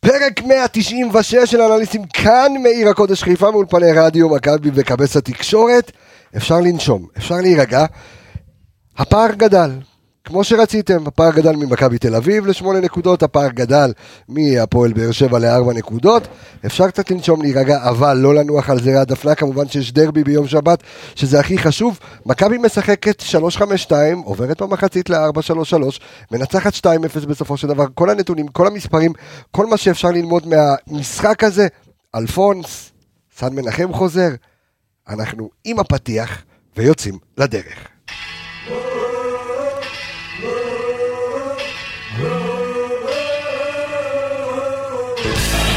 פרק 196 של אנליסטים כאן מעיר הקודש חיפה מאולפני רדיו מכבי וכבש התקשורת. אפשר לנשום, אפשר להירגע. הפער גדל, כמו שרציתם, הפער גדל ממכבי תל אביב לשמונה נקודות, הפער גדל מהפועל באר שבע לארבע נקודות. אפשר קצת לנשום, להירגע, אבל לא לנוח על זרי הדפנה, כמובן שיש דרבי ביום שבת, שזה הכי חשוב. מכבי משחקת 3-5-2, עוברת במחצית ל-4-3-3, מנצחת 2-0 בסופו של דבר, כל הנתונים, כל המספרים, כל מה שאפשר ללמוד מהמשחק הזה. אלפונס, סן מנחם חוזר, אנחנו עם הפתיח ויוצאים לדרך.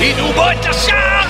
הנה בו את השער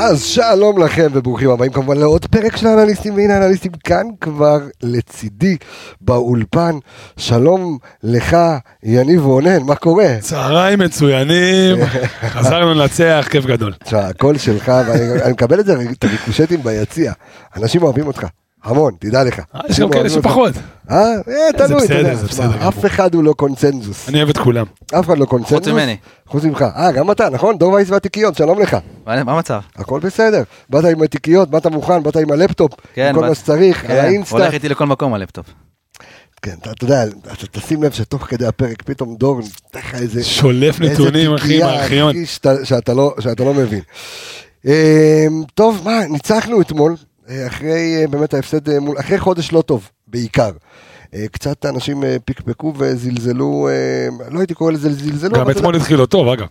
אז שלום לכם וברוכים הבאים כמובן לעוד פרק של האנליסטים והנה האנליסטים כאן כבר לצידי באולפן שלום לך יניב רונן מה קורה? צהריים מצוינים, חזרנו לנצח, כיף גדול. תשמע הכל שלך ואני אני מקבל את זה את הריקושטים ביציע אנשים אוהבים אותך המון תדע לך. יש גם כאלה. שפחות. אה? אה, זה תלוי, אתה בסדר, יודע, זה תשמע, בסדר אף. אחד הוא לא קונצנזוס, אני אוהב את כולם. אף אחד לא קונצנזוס, ממני. חוץ ממך, אה גם אתה נכון? דור וייס והתיקיות, שלום לך, מה המצב? הכל בסדר, באת עם התיקיות, באת מוכן, באת עם הלפטופ, כן, כל מה שצריך, על כן, האינסטה, הולך איתי לכל מקום הלפטופ. כן, אתה, אתה יודע, אתה תשים לב שתוך כדי הפרק פתאום דור נותן לך איזה... שולף נתונים, אחי, מהארכיון. שאתה, לא, שאתה לא מבין. אמ, טוב, מה, ניצחנו אתמול, אה, אחרי אה, באמת ההפסד, אה, מול, אחרי חודש לא טוב, בעיקר. אה, קצת אנשים אה, פקפקו וזלזלו, אה, לא הייתי קורא לזה זלזלו, גם אתמול התחיל לא טוב, אגב.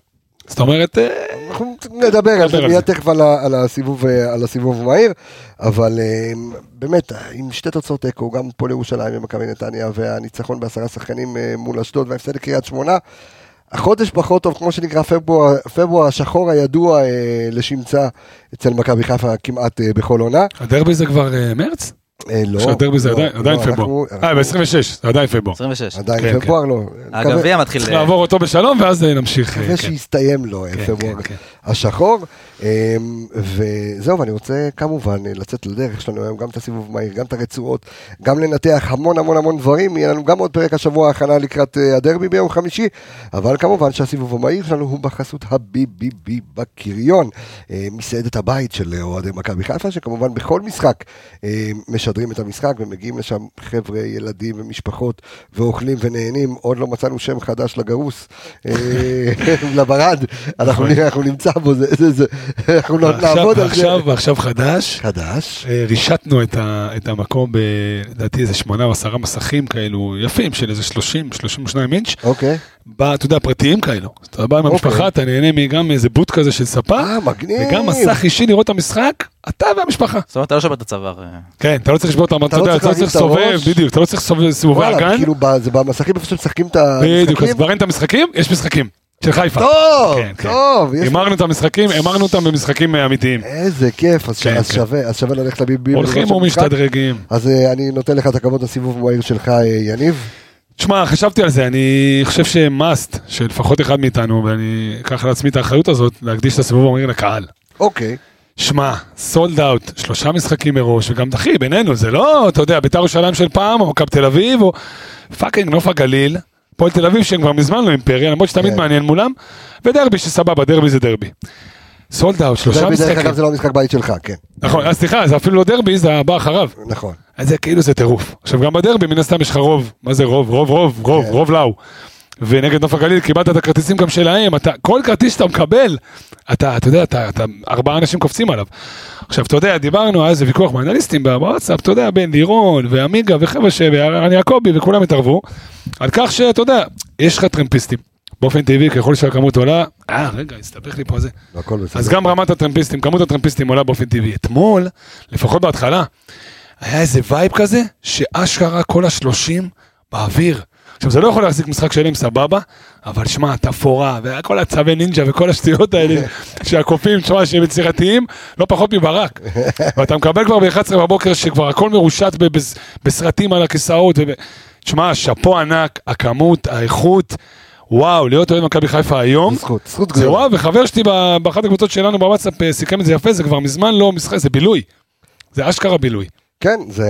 זאת אומרת, אה, אנחנו נדבר על זה מיד. תכף על הסיבוב, אה, המהיר, אבל אה, באמת, אה, עם שתי תוצאות תיקו, גם פה לירושלים ומכבי נתניה, והניצחון בעשרה שחקנים אה, מול אשדוד וההפסד לקריית שמונה. החודש פחות טוב, כמו שנקרא פברואר, פברואר השחור הידוע אה, לשמצה אצל מכבי חיפה כמעט אה, בכל עונה. הדרבי זה כבר אה, מרץ? אה, לא. שהדרבי זה לא, עדיין- לא, עדיין פברואר. אה, ב-26, זה עדיין פברואר. 26. עדיין כן, פברואר לא. מקווה- הגביע מתחיל... צריך לעבור אותו בשלום ואז אה, נמשיך. אה, מקווה כן. שיסתיים לו אה, כן, פברואר כן, כן. השחור. אמ, וזהו, ואני רוצה כמובן לצאת לדרך, יש לנו היום גם את הסיבוב מהיר, גם את הרצועות, גם לנתח המון המון המון דברים, יהיה לנו גם עוד פרק השבוע הכנה לקראת אה, הדרבי ביום חמישי, אבל כמובן שהסיבוב המהיר שלנו הוא בחסות הביביבי בקריון, אה, מסעדת הבית של אוהדי מכבי חיפה, שכמובן בכל משחק אה, משדרים את המשחק ומגיעים לשם חבר'ה, ילדים ומשפחות ואוכלים ונהנים, עוד לא מצאנו שם חדש לגרוס, לברד, אנחנו אנחנו נמצא בו, זה, זה, זה, אנחנו נעבוד על זה. ועכשיו, ועכשיו חדש. חדש, אה, רישתנו את, ה, את המקום ב... לדעתי איזה שמונה או עשרה מסכים כאלו יפים של איזה 30, 32 אינץ'. אוקיי. בא, אתה יודע, פרטיים כאלו. אתה בא עם אוקיי. המשפחה, אתה נהנה גם מאיזה בוט כזה של ספה, אה, מגניב. וגם מסך אישי לראות את המשחק, אתה והמשפחה. זאת אומרת, אתה לא שובר את הצוואר. אה. כן, אתה לא צריך לשבור את המטה, לא אתה לא צריך הראש. בדיוק, אתה לא צריך לסובב סיבובי וואלה, אגן. כאילו זה במסכים איפה שמשחקים את המשחקים. בדיוק, אז כבר אין את המשחקים, יש משחקים. של חיפה. טוב, כן, כן. טוב, יש- הימרנו את המשחקים, הימרנו אותם במשחקים אה, אמיתיים. איזה כיף, אז ש- כן, אז כן. שווה, אז שווה ללכת לביבי. הולכים. ומשתדרגים. אז אה, אני נותן לך את הכבוד לסיבוב המהיר שלך, אה, יניב. תשמע, חשבתי על זה, אני חושב שמאסט, שלפחות אחד מאיתנו, ואני אקח לעצמי את האחריות הזאת, להקדיש את הסיבוב המהיר לקהל. אוקיי. שמע, sold out, שלושה משחקים מראש, וגם אחי, בינינו, זה לא, אתה יודע, בית"ר ירושלים של פעם, או מכבי תל אביב, או fucking נוף הגליל, הפועל תל אביב שהם כבר מזמן לא אימפריה, למרות שתמיד כן. מעניין מולם, ודרבי שסבבה, דרבי זה דרבי. sold out, שלושה דרבי, דרך משחקים. אגב זה לא משחק בית שלך, כן, נכון, אז סליחה, זה אפילו לא דרבי, זה הבא אחריו. נכון. אז זה כאילו זה טירוף. עכשיו גם בדרבי מן הסתם יש לך רוב, מה זה רוב? רוב רוב רוב כן. רוב לאו. ונגד נוף הגליל קיבלת את הכרטיסים גם שלהם, אתה, כל כרטיס שאתה מקבל, אתה, אתה יודע, אתה, אתה, ארבעה אנשים קופצים עליו. עכשיו, אתה יודע, דיברנו, היה איזה ויכוח מאנליסטים בוואטסאפ, אתה יודע, בין לירון ועמיגה וחבר'ה שערן יעקבי וכולם התערבו, על כך שאתה יודע, יש לך טרמפיסטים. באופן טבעי, ככל שהכמות עולה, אה, רגע, הסתבך לי פה זה. הכל בסדר. אז גם רמת הטרמפיסטים, כמות הטרמפיסטים עולה באופן טבעי. אתמול, לפחות בהתחלה, היה איזה vibe כזה, שאשכרה כל השלושים באוויר. עכשיו זה לא יכול להחזיק משחק שלם סבבה, אבל שמע, תפאורה, וכל הצווי נינג'ה וכל השטויות האלה, שהקופים, שמע, שהם יצירתיים, לא פחות מברק. ואתה מקבל כבר ב-11 בבוקר שכבר הכל מרושת בסרטים על הכיסאות, וב- שמע, שאפו ענק, הכמות, האיכות, וואו, להיות אוהד מכבי חיפה היום, זכות, זכות זה גדולה. וואו, וחבר שלי באחת הקבוצות שלנו בוואטסאפ אה, סיכם את זה יפה, זה כבר מזמן לא משחק, זה בילוי. זה אשכרה בילוי. כן, זה...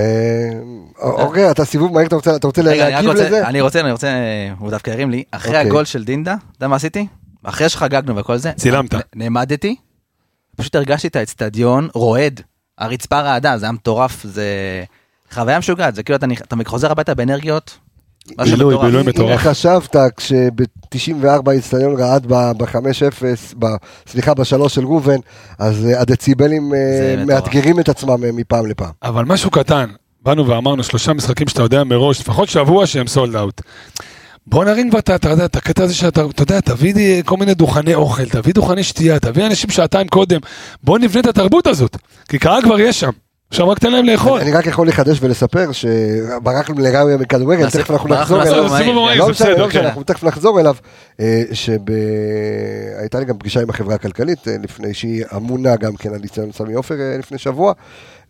אוקיי, אתה סיבוב מהיר, אתה רוצה- אתה רוצה רגע, אני רק להגיב רוצה, לזה? אני רוצה, אני רוצה, הוא דווקא הרים לי, אחרי אוקיי. הגול של דינדה, אתה יודע מה עשיתי? אחרי שחגגנו וכל זה, צילמת. נעמדתי, פשוט הרגשתי את האצטדיון רועד, הרצפה רעדה, זה היה מטורף, זה חוויה משוגעת, זה כאילו אתה חוזר הביתה באנרגיות, בילוי, מטורף. בילוי אם מטורף. חשבת כשב-94 האיצטדיון רעד ב-5-0, סליחה, ב-3 של ראובן, אז אה, הדציבלים אה. מאתגרים את עצמם אה, מפעם לפעם. אבל משהו קטן, באנו ואמרנו שלושה משחקים שאתה יודע מראש, לפחות שבוע שהם סולד אאוט. בוא נרים כבר את הקטע הזה שאתה, אתה יודע, תביא כל מיני דוכני אוכל, תביא דוכני שתייה, תביא אנשים שעתיים קודם, בוא נבנה את התרבות הזאת, כי קהל כבר יש שם, עכשיו רק תן להם לאכול. אני רק יכול לחדש ולספר שברחנו לגמרי מכדורגל, תכף אנחנו נחזור אליו. מהיר, לא זה משנה, לא משנה, כן. אנחנו תכף נחזור אליו, אה, שהייתה לי גם פגישה עם החברה הכלכלית, אה, לפני שהיא אמונה גם כן על ניסיון סמי עופר אה, לפני שבוע,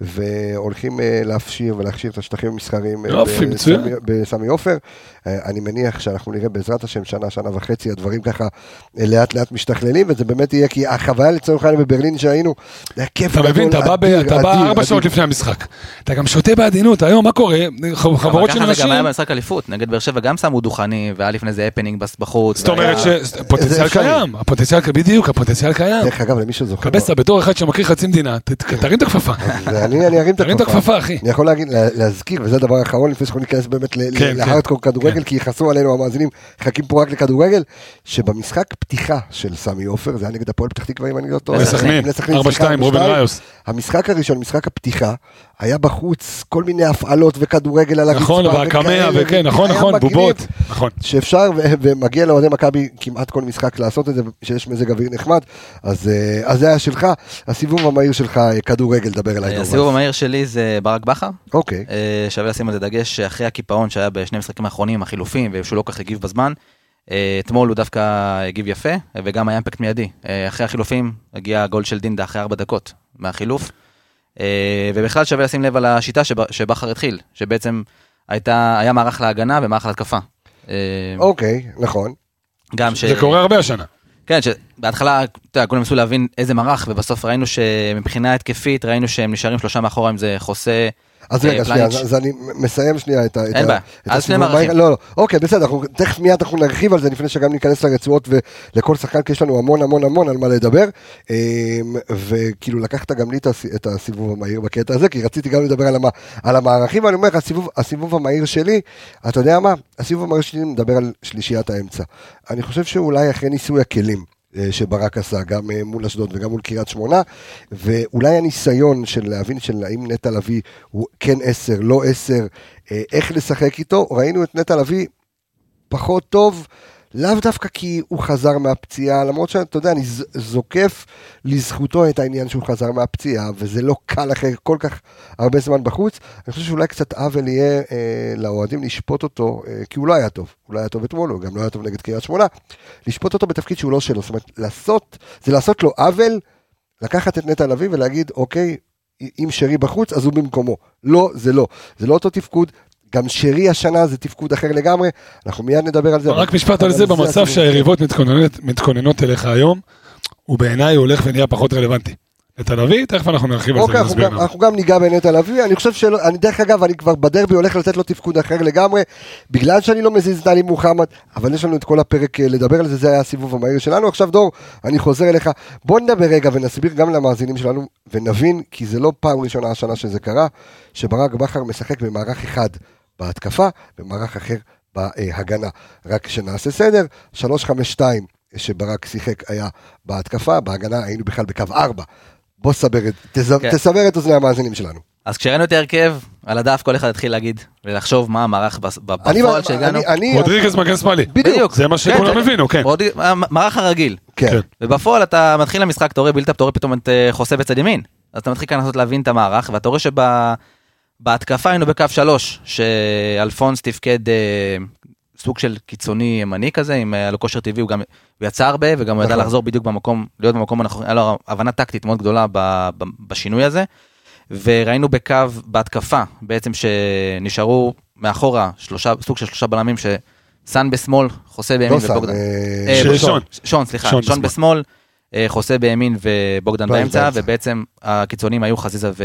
והולכים אה, להפשיר ולהכשיר את השטחים המסחריים אה, בסמי- עופר. אה, אני מניח שאנחנו נראה בעזרת השם שנה, שנה וחצי, הדברים ככה לאט לאט משתכללים, וזה באמת יהיה, כי החוויה לצורך העניין בברלין שהיינו, זה היה כיף אתה מבין, אתה בא ארבע. שעות לפני המשחק, אתה גם שותה בעדינות, היום מה קורה? חברות של ככה זה אנשים, גם היה במשחק אליפות, נגד באר שבע גם שמו דוכנים, והיה לפני זה הפנינג בחוץ. זאת אומרת שפוטנציאל זה. קיים, הפוטנציאל, בדיוק, הפוטנציאל קיים. דרך אגב, למי שזוכר, קבסה בתור אחד שמכיר חצי מדינה, תרים את הכפפה. אני ארים את הכפפה. אחי. אני יכול להגיד, לה- להזכיר, וזה הדבר האחרון לפני שאנחנו ניכנס באמת כן, כן. להארדקור כדורגל, כי יכעסו עלינו המאזינים, מחכים פה רק לכדורגל, שבמשחק פתיחה של סמי עופר, זה היה נגד הפועל פתח תקווה, אם אני לא טועה. לסכנין, בני סכנין, 4-2, סליחה, רובין 4-2. ראיוס. המשחק הראשון, משחק הפתיחה, היה בחוץ כל מיני הפעלות וכדורגל על הרצפה. נכון, והקמע, וכן, נכון, נכון, מגניב. בובות, נכון. שאפשר, ו- ומגיע לאוהדי מכבי כמעט כל משחק לעשות את זה, שיש מזג אוויר נחמד, אז אה, אז זה היה שלך, הסיבוב המהיר שלך, אה, כדורגל, דבר אליי. הסיבוב. המהיר שלי זה ברק בכר. אוקיי. אה, שווה לשים על זה דגש שאחרי הקיפאון שהיה בשני המשחקים האחרונים, החילופים, ושהוא לא כל כך הגיב בזמן, אתמול הוא דווקא הגיב יפה, וגם היה אימפקט מיידי. אחרי החילופים הגיע הגול של דינדה אחרי ארבע דקות מהחילוף. אה, ובכלל שווה לשים לב על השיטה שב- שבכר התחיל, שבעצם הייתה, היה מערך להגנה ומערך להתקפה. אה, אוקיי, נכון. גם ש... זה קורה הרבה השנה. כן, שבהתחלה, אתה יודע, כולם ניסו להבין איזה מערך, ובסוף ראינו שמבחינה התקפית, ראינו שהם נשארים שלושה מאחורה, אם זה חוסה... אז אה, רגע, שנייה, פלניץ'. אז אני מסיים שנייה את ה- אין בעיה. אז שני מערכים. לא, לא, אוקיי, בסדר, אנחנו תכף מיד אנחנו נרחיב על זה לפני שגם ניכנס לרצועות ולכל שחקן, כי יש לנו המון המון המון על מה לדבר. אמ, וכאילו לקחת גם לי את הס- את הסיבוב המהיר בקטע הזה, כי רציתי גם לדבר על המ- על המערכים, ואני אומר לך, הסיבוב המהיר שלי, אתה יודע מה? הסיבוב המהיר שלי מדבר על שלישיית האמצע. אני חושב שאולי אחרי ניסוי הכלים. אה, שברק עשה, גם אה, מול אשדוד וגם מול קריית שמונה, ואולי הניסיון של להבין של האם נטע לביא הוא כן עשר, לא עשר, אה, איך לשחק איתו, ראינו את נטע לביא פחות טוב, לאו דווקא כי הוא חזר מהפציעה, למרות שאתה יודע, אני זוקף לזכותו את העניין שהוא חזר מהפציעה, וזה לא קל אחרי כל כך הרבה זמן בחוץ. אני חושב שאולי קצת עוול יהיה אה, לאוהדים לשפוט אותו, אה, כי הוא לא היה טוב. הוא לא היה טוב אתמול, הוא גם לא היה טוב נגד קריית שמונה. לשפוט אותו בתפקיד שהוא לא שלו. זאת אומרת, לעשות, זה לעשות לו עוול, לקחת את נטע לביא ולהגיד, אוקיי, אם שרי בחוץ, אז הוא במקומו. לא, זה לא. זה לא אותו תפקוד. גם שרי השנה זה תפקוד אחר לגמרי, אנחנו מיד נדבר על זה. רק משפט על זה, במצב. שהיריבות מתכוננות- מתכוננות אליך היום, הוא בעיניי הולך ונהיה פחות רלוונטי. לתל אביב, תכף אנחנו נרחיב על זה אוקיי, אנחנו ונסביר גם, למה. אנחנו גם ניגע בנטע לביא, אני חושב שלא, אני דרך אגב, אני כבר בדרבי הולך לתת לו תפקוד אחר לגמרי, בגלל שאני לא מזיז עלי מוחמד, אבל יש לנו את כל הפרק אה, לדבר על זה, זה היה הסיבוב המהיר שלנו. עכשיו דור, אני חוזר אליך, בוא נדבר רגע ונסביר גם למאזינים שלנו, ונבין, כי זה לא פעם ראשונה השנה שזה קרה, שברק בכר משחק במערך אחד בהתקפה, ומערך אחר בהגנה. רק שנעשה סדר, 352 שברק שיחק היה בהתקפה, בהגנה היינו בכלל בקו 4. בוא סבר את, תז- כן. תסבר את אוזני המאזינים שלנו. אז כשראינו את ההרכב, על הדף כל אחד התחיל להגיד, ולחשוב מה המערך בפועל שהגענו. אני- אני- רודריגז מגן שמאלי. בדיוק. זה מה שכולם כן, הבינו, כן. המערך הרגיל. כן. כן. ובפועל אתה מתחיל למשחק, אתה רואה בילטאפ, אתה רואה פתאום את אה, חוסה בצד ימין. אז אתה מתחיל כאן לנסות להבין את המערך, ואתה רואה בהתקפה היינו בקו שלוש, שאלפונס תפקד אה, סוג של קיצוני ימני כזה, אם היה לו כושר טבעי, הוא גם הוא יצא הרבה, וגם הוא ידע נכון. לחזור בדיוק במקום, להיות במקום הנכון, היה לו הבנה טקטית מאוד גדולה ב, ב, בשינוי הזה. וראינו בקו, בהתקפה, בעצם שנשארו מאחורה שלושה, סוג של שלושה בלמים, שסאן בשמאל, חוסה בימין לא ובוגדן. אה, אה, שון, שון. שון, סליחה, שון שון בשמאל. בשמאל, אה, חוסה בימין ובוגדן באמצע. באמצע, ובעצם הקיצונים היו חזיזה ו...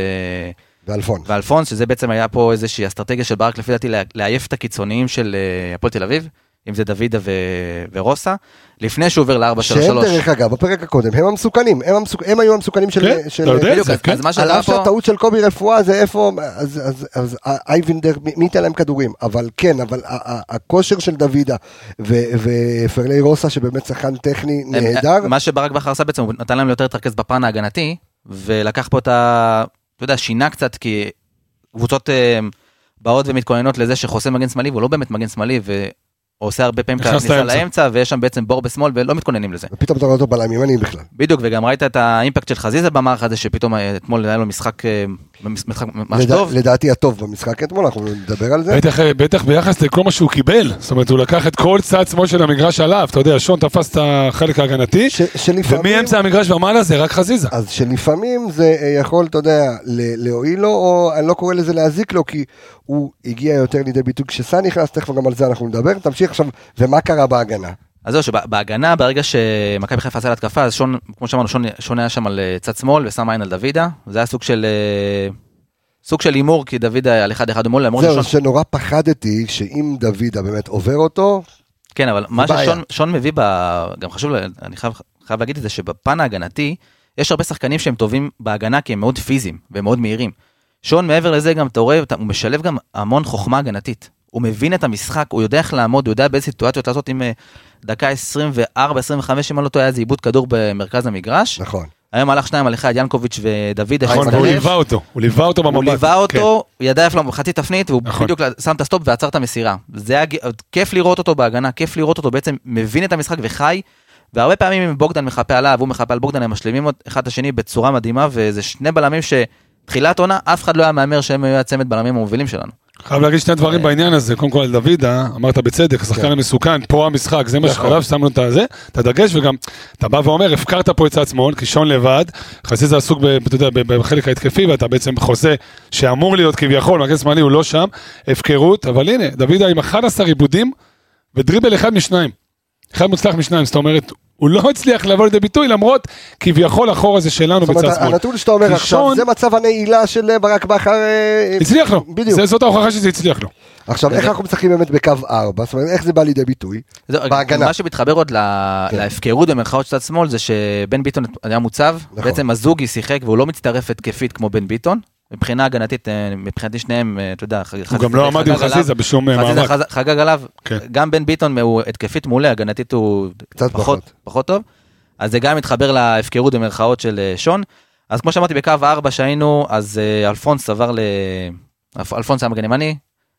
ואלפון. ואלפונס, שזה בעצם היה פה איזושהי אסטרטגיה של ברק לפי דעתי לעייף את הקיצוניים של אה, הפועל תל אביב, אם זה דוידה ו... ורוסה, לפני שהוא עובר ל-4-3-3. שהם דרך אגב, בפרק הקודם, הם המסוכנים, הם, המסוכ... הם היו המסוכנים של... כן, של... אתה יודע את בדיוק, זה, אז- כן. אז מה על אף שהטעות של קובי רפואה זה איפה, אז, אז, אז אייבינדר, מי ייתן להם כדורים? אבל כן, אבל ה- ה- הכושר של דוידה ו- ופרלי רוסה, שבאמת שחקן טכני הם- נהדר, מה שברק בכר עשה בעצם, הוא נתן להם יותר להתרכז בפן ההגנתי, ולקח פה את ה... יודע, שינה קצת, כי קבוצות אה, באות ומתכוננות לזה שחוסה מגן שמאלי, והוא לא באמת מגן שמאלי, עושה הרבה פעמים הכניסה לאמצע. ויש שם בעצם בור בשמאל, ולא מתכוננים לזה. ופתאום אתה רואה אותו בלם ימני בכלל. בדיוק, וגם ראית את האימפקט של חזיזה במערך הזה, שפתאום אה, אתמול היה לו משחק אה, משחק ממש טוב. לדעתי הטוב במשחק אתמול, אנחנו נדבר על זה. בטח, בטח ביחס לכל מה שהוא קיבל, זאת אומרת הוא לקח את כל צד שמאל של המגרש עליו, אתה יודע, שון תפס את החלק ההגנתי, ומאמצע המגרש ומעלה זה רק חזיזה. אז שלפעמים זה אה, יכול, אתה יודע, ל- להועיל לו, או אני לא קורא לזה להזיק לו, כי הוא הגיע יותר לידי ביטוי כשסאן נכנס, תכף גם על זה אנחנו נדבר. תמשיך עכשיו, ומה קרה בהגנה? אז זהו, שבהגנה, ברגע שמכבי חיפה עשה להתקפה, אז שון, כמו שאמרנו, שון, שון היה שם על אה, צד שמאל ושם עין על דוידה. זה היה סוג של... אה, סוג של הימור, כי דוידה על אחד אחד מול, למרות זהו, ששון... שנורא פחדתי שאם דוידה באמת עובר אותו, כן, אבל מה. ששון שון מביא, ב... גם חשוב, אני חייב, חייב להגיד את זה, שבפן ההגנתי, יש הרבה שחקנים שהם טובים בהגנה כי הם מאוד פיזיים והם מאוד מהירים. שון מעבר לזה גם, אתה רואה, הוא משלב גם המון חוכמה הגנתית. הוא מבין את המשחק, הוא יודע איך לעמוד, הוא יודע באיזה סיטואציות לעשות עם אה, דקה 24-25, אם אני לא טועה, היה איזה עיבוד כדור במרכז המגרש. נכון. היום הלך שניים על אחד, ינקוביץ' ודוידה. נכון. והוא ליווה אותו, הוא ליווה אותו במבט. הוא ליווה כן. אותו, הוא ידע איפה חצי תפנית, והוא נכון. בדיוק שם את הסטופ ועצר את המסירה. זה היה כיף לראות אותו בהגנה, כיף לראות אותו בעצם מבין את המשחק וחי. והרבה פעמים אם בוגדן מחפה עליו, הוא מחפה על בוגדן, הם משלימים אחד את השני בצורה מדהימה, וזה שני בלמים שתחילת עונה, אף אחד לא היה מהמר שהם היו הצמד בלמים המובילים שלנו. חייב להגיד שני דברים בעניין הזה, קודם כל על דוידה, אמרת בצדק, השחקן כן. המסוכן, פה המשחק, זה מה נכון. שחלב, שמנו את הזה, את הדגש, וגם, אתה בא ואומר, הפקרת פה את צד שמאל, כי שון לבד, חזיזה עסוק, אתה יודע, בחלק ההתקפי, ואתה בעצם חוזה שאמור להיות כביכול, מגן שמאלי הוא לא שם, הפקרות, אבל הנה, דוידה עם 11 עיבודים, ודריבל אחד משניים. אחד מוצלח משניים, זאת אומרת, הוא לא הצליח לבוא לידי ביטוי, למרות כביכול החור הזה שלנו זאת בצד אומרת, שמאל. הנתון שאתה אומר עכשיו, זה מצב הנעילה של אה, ברק בכר. אה, הצליח לו, בדיוק. זה- זאת ההוכחה שזה הצליח לו. עכשיו, איך אנחנו משחקים באמת בקו 4? זאת אומרת, איך זה בא לידי ביטוי? בהגנה. מה שמתחבר עוד כן. להפקרות במרכאות צד שמאל זה שבן ביטון היה מוצב, נכון. בעצם הזוגי שיחק והוא לא מצטרף התקפית כמו בן ביטון. מבחינה הגנתית, אה, מבחינתי שניהם, אה, אתה יודע, הוא גם לא עמד עם חזיזה בשום אה, חזיזה מאבק. חז- חגג עליו, כן. גם בן ביטון הוא התקפית מעולה, הגנתית הוא קצת פחות. טוב. אז זה גם מתחבר להפקרות במרכאות של שון. אז כמו שאמרתי, בקו 4 שהיינו, אז אלפונס עבר ל... אלפ- אלפונס היה מגן ימני,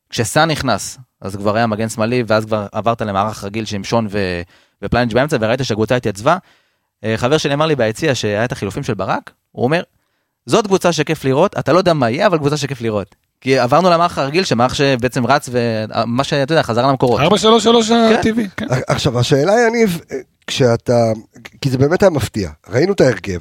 כשסאן נכנס, אז כבר היה מגן שמאלי, ואז כבר עברת למערך רגיל שעם שון ו... ופליינג' באמצע, וראית שהקבוצה התייצבה. חבר שלי אמר לי ביציע שהיה את החילופים של ברק, הוא אומר, זאת קבוצה שכיף לראות, אתה לא יודע מה יהיה, אבל קבוצה שכיף לראות. כי עברנו למערך הרגיל, שמערך שבעצם רץ, ומה שאתה יודע, חזר למקורות. 4-3-3 הטבעי, כן. עכשיו, השאלה היא, יניב, אה, כשאתה, כי זה באמת היה מפתיע, ראינו את ההרכב,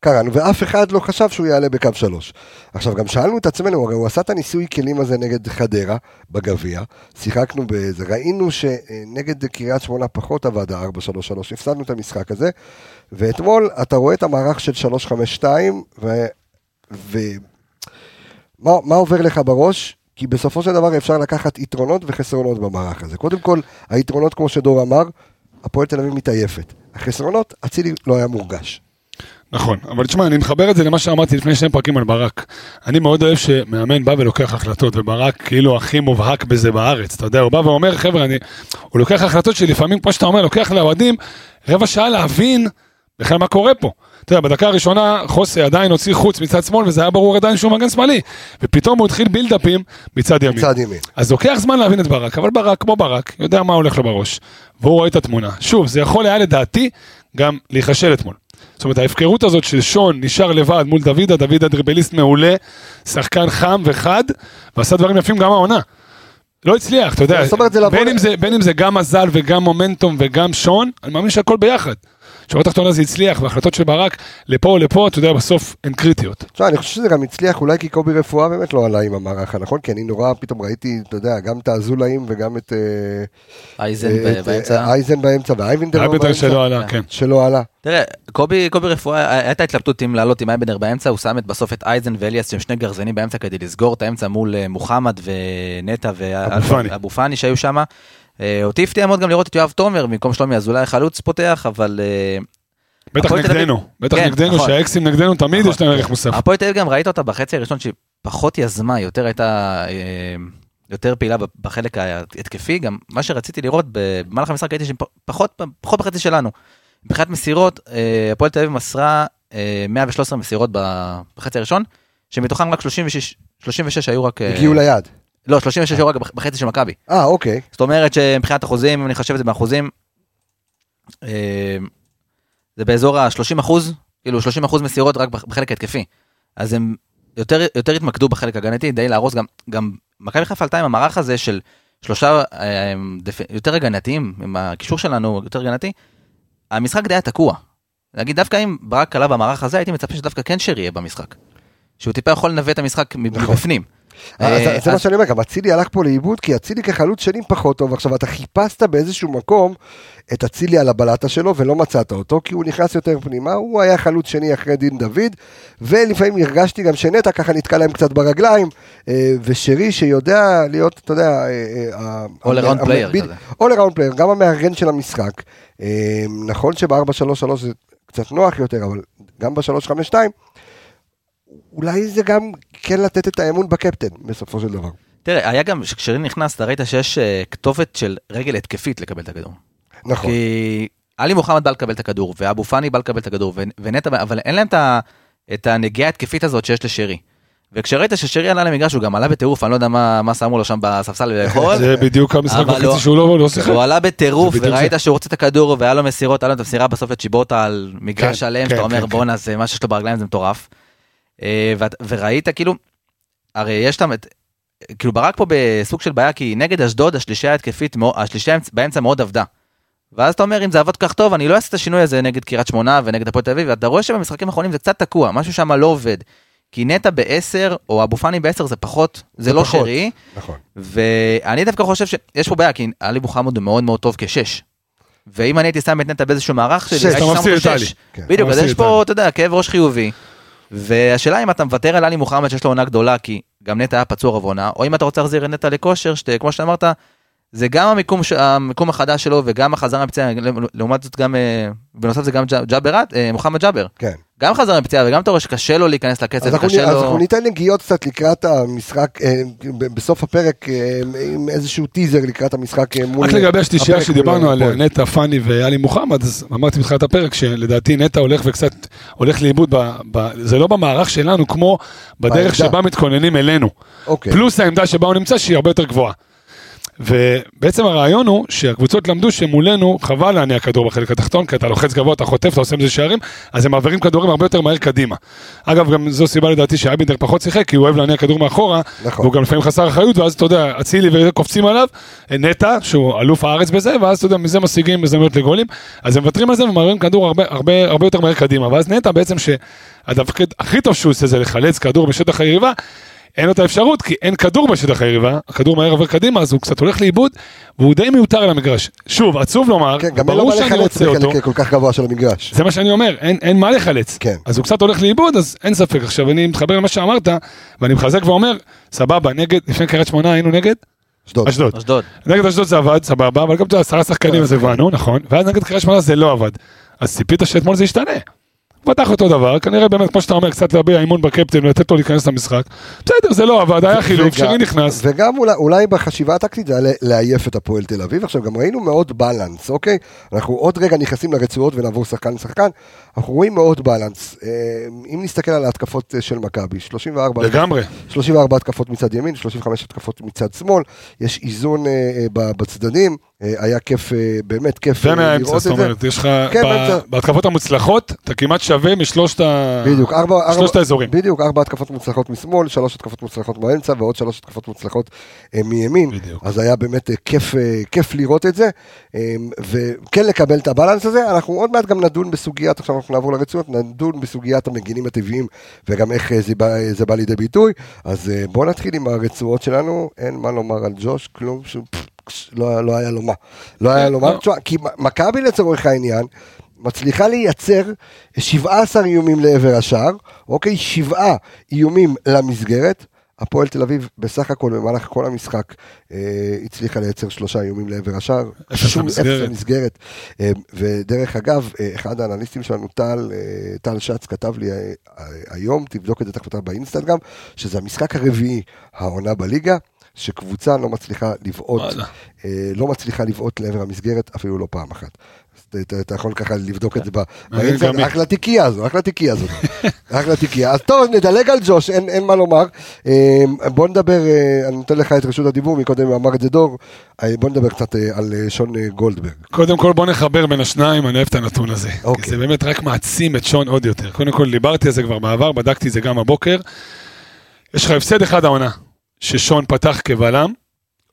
קראנו, ואף אחד לא חשב שהוא יעלה בקו שלוש. עכשיו, גם שאלנו את עצמנו, הרי הוא עשה את הניסוי כלים הזה נגד חדרה בגביע, שיחקנו בזה, ראינו שנגד קריית שמונה פחות עבד ה-4-3-3, הפסדנו את המשחק הזה, ואתמול אתה רואה את המערך של 3-5-2, ו... ו... מה, מה עובר לך בראש? כי בסופו של דבר אפשר לקחת יתרונות וחסרונות במערך הזה. קודם כל, היתרונות, כמו שדור אמר, הפועל תל אביב מתעייפת. החסרונות, אצילי לא היה מורגש. נכון, אבל תשמע, אני מחבר את זה למה שאמרתי לפני שני פרקים על ברק. אני מאוד אוהב שמאמן בא ולוקח החלטות, וברק כאילו הכי מובהק בזה בארץ, אתה יודע, הוא בא ואומר, חבר'ה, אני... הוא לוקח החלטות שלפעמים, כמו שאתה אומר, לוקח לאוהדים רבע שעה להבין בכלל מה קורה פה. אתה יודע, בדקה הראשונה חוסה עדיין הוציא חוץ מצד שמאל, וזה היה ברור עדיין שהוא מגן שמאלי. ופתאום הוא התחיל בילדאפים מצד ימין. מצד ימין. אז לוקח זמן להבין את ברק, אבל ברק, כמו ברק, יודע מה הולך לו בראש. והוא רואה את התמונה. שוב, זה יכול היה לדעתי גם להיכשל אתמול. זאת אומרת, ההפקרות הזאת של שון נשאר לבד מול דוידה, דוידה דריבליסט מעולה, שחקן חם וחד, ועשה דברים יפים גם העונה. לא הצליח, אתה יודע, לבוא בין, ל- אם זה, בין אם זה גם מזל וגם מומנטום וגם שון, אני מאמין שהכל ביחד. שורה תחתונה זה הצליח, וההחלטות של ברק לפה או לפה, אתה יודע, בסוף הן קריטיות. תשמע, אני חושב שזה גם הצליח אולי כי קובי רפואה באמת לא עלה עם המערך הנכון, כי אני נורא פתאום ראיתי, אתה יודע, גם את האזולאים וגם את אה, אייזן אה, באמצע. אה, אייזן באמצע ואייבינדר אייבנדר באמצע, שלא עלה, כן. שלא עלה. תראה, קובי, קובי רפואה, הייתה התלבטות אם לעלות עם אייבנדר באמצע, הוא שם את בסוף את אייזן ואליאס שהם שני גרזנים באמצע כדי לסגור את האמצע מול מוחמד ונטע. ואבו פאני שהיו שם. אה, אותי הפתיע מאוד גם לראות את יואב תומר במקום שלומי אזולאי חלוץ פותח, אבל אה, בטח נגדנו, בטח כן, נגדנו, נכון. שהאקסים נגדנו תמיד נכון, יש להם כן. ערך מוסף. הפועל תל אביב גם ראית אותה בחצי הראשון שהיא פחות יזמה, יותר הייתה אה, יותר פעילה בחלק ההתקפי, גם מה שרציתי לראות במהלך המשחק הייתי שפחות פחות בחצי שלנו. מבחינת מסירות, הפועל תל אביב מסרה אה, 113 מסירות בחצי הראשון, שמתוכן רק 36, 36 היו רק... הגיעו ליעד. לא, 36 היו רק בח- בחצי של מכבי. אה, אוקיי. זאת אומרת שמבחינת אחוזים, אם אני חושב את זה באחוזים, אה, זה באזור ה-30 אחוז, כאילו 30 אחוז מסירות רק בח- בחלק ההתקפי. אז הם יותר, יותר התמקדו בחלק הגנתי, די להרוס גם, גם מכבי חיפה עלתה עם המערך הזה של שלושה אה. יותר הגנתיים, עם הקישור שלנו יותר הגנתי, המשחק די היה תקוע. נגיד דווקא אם ברק עלה במערך הזה, הייתי מצפה שדווקא כן שרי יהיה במשחק. שהוא טיפה יכול לנווט את המשחק מבפנים. אז זה מה שאני אומר, גם אצילי הלך פה לאיבוד, כי אצילי כחלוץ שנים פחות טוב, עכשיו אתה חיפשת באיזשהו מקום את אצילי על הבלטה שלו ולא מצאת אותו, כי הוא נכנס יותר פנימה, הוא היה חלוץ שני אחרי דין דוד, ולפעמים הרגשתי גם שנטע ככה נתקע להם קצת ברגליים, אה, ושרי שיודע להיות, אתה יודע, אה, אה, המ- player בדיוק, כזה. all around player, גם המארגן של המשחק. אה, נכון שב-4-3-3 זה קצת נוח יותר, אבל גם ב-3-5-2, אולי זה גם כן לתת את האמון בקפטן, בסופו של דבר. תראה, היה גם, כששרי נכנס, אתה ראית שיש אה, כתובת של רגל התקפית לקבל את הכדור. נכון. כי עלי מוחמד בא לקבל את הכדור, ואבו פאני בא לקבל את הכדור, ונטע, אבל אין להם את את הנגיעה ההתקפית הזאת שיש לשרי. וכשראית ששרי עלה למגרש, הוא גם עלה בטירוף, אני לא יודע מה מה שמו לו שם בספסל לאכול. זה בדיוק המשחק וחצי לא- שהוא לא לא שיחק. הוא עלה בטירוף, וראית. שהוא רוצה את הכדור, והיה לו מסירות, היה לו את המסירה בסוף לצ'יבוטה על מגרש כן, שלם, כן, שאתה אומר כן, בואנה, זה מה שיש לו ברגליים זה מטורף. אה, וראית כאילו, הרי יש שם את, כאילו ברק פה בסוג של בעיה, כי נגד אשדוד השלישייה ההתקפית, השלישייה באמצע מאוד עבדה. ואז אתה אומר, אם זה עבוד כל כך טוב, אני לא אעשה את השינוי הזה נגד קריית שמונה ונגד הפועל תל אביב, ואתה רואה שבמשחקים האחרונים זה קצת תקוע, משהו שם לא עובד. כי נטע בעשר, או אבו פאני בעשר זה פחות, זה לא פחות. שרי, נכון. ואני דווקא חושב שיש פה בעיה, כי עלי מוחמד הוא מאוד מאוד טוב כשש. ואם אני הייתי שם את נטע באיזשהו מערך שלי, הייתי אתה שם מפסיד אותו את. שש. כן. בדיוק, אז יש פה. אתה יודע, כאב ראש חיובי. והשאלה אם אתה מוותר על עלי מוחמד שיש לו עונה גדולה, כי גם נטע היה פצוע רב עונה, או אם אתה רוצה להחזיר את נטע לכושר, שכמו שאמרת, זה גם המיקום, המיקום החדש שלו וגם החזרה מפציעה, לעומת זאת גם, אה, בנוסף זה גם ג'- ג'אברת, אה, מוחמד ג'אבר. כן. גם חזרה מפציעה וגם אתה רואה שקשה לו להיכנס לקצב, אז אנחנו, קשה אז לו... אנחנו ניתן נגיעות קצת לקראת המשחק, אה, בסוף הפרק, אה, עם איזשהו טיזר לקראת המשחק אה, מול... רק לגבי השלישייה שדיברנו עליה. נטע, פאני ואלי מוחמד, אז אמרתי בתחילת הפרק שלדעתי נטע הולך וקצת הולך לאיבוד, ב- ב- זה לא במערך שלנו כמו בדרך בעמדה. שבה מתכוננים אלינו. אוקיי. פלוס העמדה שבה הוא נמצא שהיא הרבה יותר גבוהה. ובעצם הרעיון הוא שהקבוצות למדו שמולנו חבל להניע כדור בחלק התחתון, כי אתה לוחץ גבוה, אתה חוטף, אתה עושה עם זה שערים, אז הם מעבירים כדורים הרבה יותר מהר קדימה. אגב, גם זו סיבה לדעתי שאייבינדר פחות שיחק, כי הוא אוהב להניע כדור מאחורה, נכון. והוא גם לפעמים חסר אחריות, ואז אתה יודע, אצילי וזה קופצים עליו, נטע, שהוא אלוף הארץ בזה, ואז אתה יודע, מזה משיגים הזדמנויות לגולים, אז הם מוותרים על זה ומעבירים כדור הרבה, הרבה, הרבה יותר מהר קדימה, ואז נטע בעצם שהתפקיד הכי טוב שהוא עושה זה לחלץ כדור בשטח היריבה, אין לו את האפשרות, כי אין כדור בשטח היריבה, הכדור מהר עובר קדימה, אז הוא קצת הולך לאיבוד, והוא די מיותר על המגרש. שוב, עצוב לומר, כן, גם אין לו ברור מה שאני לחלץ רוצה אותו, בחלק כל כך גבוה של המגרש. זה מה שאני אומר, אין, אין מה לחלץ. כן. אז הוא קצת הולך לאיבוד, אז אין ספק. עכשיו, אני מתחבר למה שאמרת, ואני מחזק ואומר, סבבה, נגד, לפני קריית שמונה היינו נגד אשדוד. אשדוד. אשדוד. נגד אשדוד זה עבד, סבבה, אבל גם עשרה שחקנים אז הבנו, נכון, ואז נגד קריית שמונה זה לא עבד. אז ציפית שאתמול זה ישתנה. פתח אותו דבר, כנראה באמת, כמו שאתה אומר, קצת להביע אמון בקפטן ולתת לו להיכנס למשחק. בסדר, זה לא עבד, היה חילוף, שרי נכנס. וגם אולי, אולי בחשיבה הטקטית זה היה לעייף את הפועל תל אביב. עכשיו גם ראינו מאוד בלנס, אוקיי? אנחנו עוד רגע נכנסים לרצועות ונעבור שחקן לשחקן. אנחנו רואים מאוד בלנס. אה, אם נסתכל על ההתקפות אה, של מכבי, 34... לגמרי. 34 התקפות מצד ימין, 35 התקפות מצד שמאל, יש איזון אה, בצדדים, היה כיף, אה, באמת כיף אה, לראות זאת את זה. אומרת, יש לך, כן, ב-. בהתקפות המוצלחות, אתה כמעט שווה משלושת ה- בדיוק, ארבע, ארבע, שלושת האזורים. בדיוק, ארבע התקפות מוצלחות משמאל, שלוש התקפות מוצלחות באמצע ועוד שלוש התקפות מוצלחות אה, מימין. בדיוק. אז היה באמת אה, כיף, אה, כיף לראות את זה, אה, וכן לקבל את הבלנס הזה. אנחנו עוד מעט גם נדון בסוגיית, עכשיו אנחנו נעבור לרצועות, נדון בסוגיית המגינים הטבעיים וגם איך אה, זה בא, זה בא לידי ביטוי. אז אה, בואו נתחיל עם הרצועות שלנו, אין מה לומר על ג'וש, כלום, ש... לא, לא היה לו מה. לא היה לו מה, לא. תשמע, כי מכבי לצורך העניין, מצליחה לייצר 17 איומים לעבר השער, אוקיי? שבעה איומים למסגרת. הפועל תל אביב בסך הכל במהלך כל המשחק אה, הצליחה לייצר שלושה איומים לעבר השער. שום. אפס למסגרת. אה, ודרך אגב, אה, אחד האנליסטים שלנו, טל, אה, טל שץ, כתב לי אה, אה, היום, תבדוק את זה תחת באינסטגרם, שזה המשחק הרביעי העונה בליגה. שקבוצה לא מצליחה לבעוט. אה, לא מצליחה לבעוט לעבר המסגרת אפילו לא פעם אחת. אז אתה- יכול ככה לבדוק את זה ב- מעניין באינסטגרם, גם מי. אחלה תיקייה הזו, אחלה תיקייה הזו. אחלה תיקייה. אז טוב, נדלג על ג'וש, אין מה לומר. אה, בוא נדבר, אה, אני נותן לך את רשות הדיבור, מקודם אמר את זה דור, בוא נדבר קצת על שון גולדברג. קודם כל בוא נחבר בין השניים, אני אוהב את הנתון הזה. אוקיי. זה באמת רק מעצים את שון עוד יותר. קודם כל דיברתי על זה כבר בעבר, בדקתי את זה גם הבוקר. יש לך הפסד אחד העונה, ששון פתח כבלם,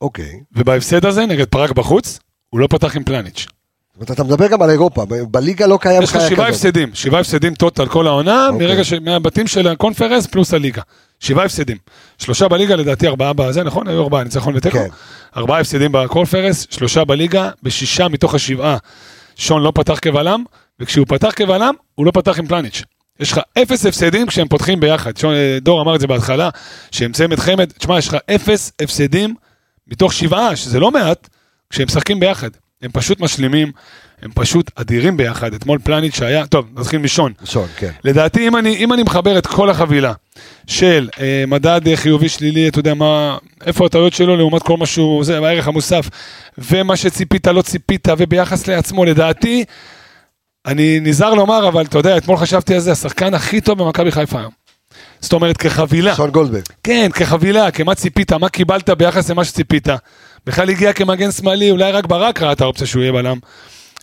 אוקיי. ובהפסד הזה נגד פרק בחוץ, הוא לא פתח עם פלניץ'. זאת אומרת, אתה מדבר גם על אירופה, בליגה לא קיים יש לך חיה שבעה כזאת. הפסדים, שבעה הפסדים טוטל כל העונה, אוקיי. מרגע ש... מהבתים של הקונפרנס פלוס הליגה. שבעה הפסדים. שלושה בליגה, לדעתי ארבעה בזה, נכון? היו ארבעה, ניצחון ותיקו. כן. ארבעה הפסדים בקונפרנס, שלושה בליגה, בשישה מתוך השבעה שון לא פתח כבלם, וכשהוא פתח כבלם, הוא לא פתח עם פלניץ'. יש לך אפס הפסדים כשהם פותחים ביחד. אה, דור אמר את זה בהתחלה, שהם צמד חמד, תשמע, יש לך אפס הפסדים מתוך שבעה, שזה לא מעט, כשהם משחקים ביחד. הם פשוט משלימים, הם פשוט אדירים ביחד. אתמול פלניץ' שהיה, טוב, נתחיל משון. שון, כן. לדעתי, אם אני, אם אני מחבר את כל החבילה של אה, מדד חיובי שלילי, אתה יודע מה, איפה הטעויות שלו לעומת כל מה שהוא, זה, הערך המוסף, ומה שציפית, לא ציפית, וביחס לעצמו, לדעתי, אני נזהר לומר, אבל אתה יודע, אתמול חשבתי על זה, השחקן הכי טוב במכבי חיפה היום. זאת אומרת, כחבילה. שון גולדברג. כן, כחבילה, כמה ציפית, מה קיבלת ביחס למה שציפית. בכלל הגיע כמגן שמאלי, אולי רק ברק ראה את האופציה שהוא יהיה בלם.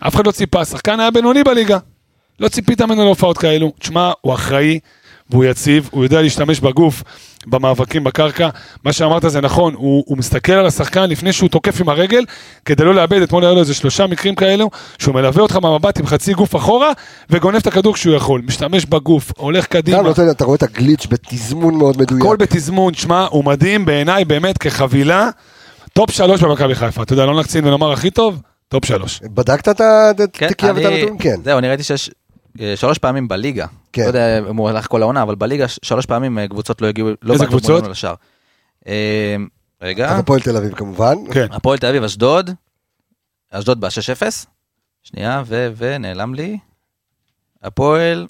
אף אחד לא ציפה, השחקן היה בינוני בליגה. לא ציפית ממנו להופעות כאלו. תשמע, הוא אחראי, והוא יציב, הוא יודע להשתמש בגוף, במאבקים בקרקע. מה שאמרת זה נכון, הוא, הוא מסתכל על השחקן לפני שהוא תוקף עם הרגל, כדי לא לאבד, אתמול היה לו איזה שלושה מקרים כאלו, שהוא מלווה אותך במבט עם חצי גוף אחורה, וגונב את הכדור כשהוא יכול. משתמש בגוף, הולך קדימה. גם נותן, אתה רואה את הגליץ' בתזמון מאוד מדויק. הכל בתזמון, שמע, הוא מדהים בעיניי באמת כחבילה. top שלוש במכבי חיפה, אתה יודע, לא נקצין ונאמר הכי טוב, top שלוש. בדקת את כן, התיקייה ואת אני- הנתון? כן. זהו, אני ראיתי שיש אה, שלוש פעמים בליגה. כן. לא יודע אם הוא הלך כל העונה, אבל בליגה שלוש פעמים אה, קבוצות לא הגיעו, לא איזה קבוצות? לשער. אה, רגע, אז הפועל תל אביב כמובן. כן. הפועל תל אביב, אשדוד, אשדוד ב-6-0, שנייה, ו- ונעלם לי. הפועל,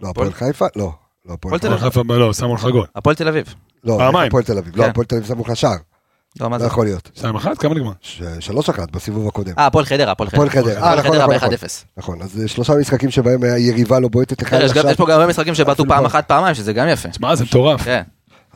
לא, הפועל חיפה? לא. לא, הפועל תל. חיפה, לא, שמו לך גול. הפועל תל אביב. לא. הפועל תל אביב. לא, כן. הפועל תל אביב שמו לך שער. לא, לא? יכול להיות. שתיים אחת, כמה נגמר? ש- שלוש אחת בסיבוב הקודם. אה, הפועל חדרה, הפועל הפועל חדרה. חדרה. אה, הפועל נכון, חדרה נכון, ב-1-0. נכון, אז אה, שלושה משחקים שבהם היריבה לא בועטת לך כן, יש לשער. יש פה גם הרבה משחקים שבעטו פעם פה. אחת, פעמיים, שזה גם יפה. שמע, זה מטורף. כן.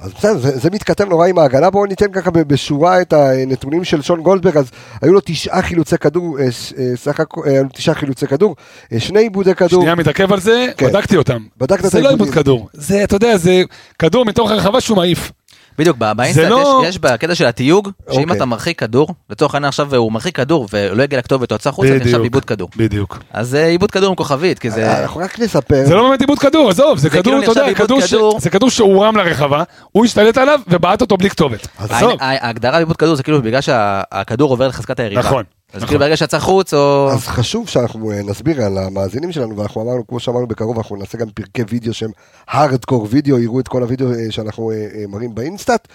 אז בסדר, זה, זה מתכתב נורא עם ההגנה, בואו ניתן ככה ב- בשורה את הנתונים של שון גולדברג, אז היו לו תשעה חילוצי כדור, אה, אה, סך הכל, אה, היו לו תשעה חילוצי כדור, אה, שני עיבודי כדור, שנייה מתעכב על זה, כן. בדקתי אותם. בדקת את זה לא. עיבוד כדור. זה, אתה יודע, זה כדור מתוך הרחבה שהוא מעיף. בדיוק, באינסטנט לא- יש, יש בקטע של התיוג, שאם אוקיי. אתה מרחיק כדור, לצורך העניין עכשיו הוא מרחיק כדור ולא הגיע לכתובת או יצא החוצה, זה נחשב בדיוק. עיבוד כדור. בדיוק. אז זה עיבוד כדור עם כוכבית, כי זה... אה, אנחנו רק נספר, זה לא באמת עיבוד כדור, עזוב, זה זה כאילו כדור, אתה נחשב יודע, עיבוד כדור ש- כדור. זה כדור שהורם לרחבה, הוא השתלט עליו ובעט אותו בלי כתובת. ההגדרה בעיבוד כדור זה כאילו בגלל שהכדור עובר לחזקת היריבה. נכון, אז נכון. כאילו ברגע שיצא חוץ או... אז חשוב שאנחנו אה, נסביר על המאזינים שלנו, ואנחנו אמרנו, כמו שאמרנו בקרוב, אנחנו נעשה גם פרקי וידאו שהם הארדקור וידאו, יראו את כל הוידאו אה, שאנחנו אה, מראים באינסטאט,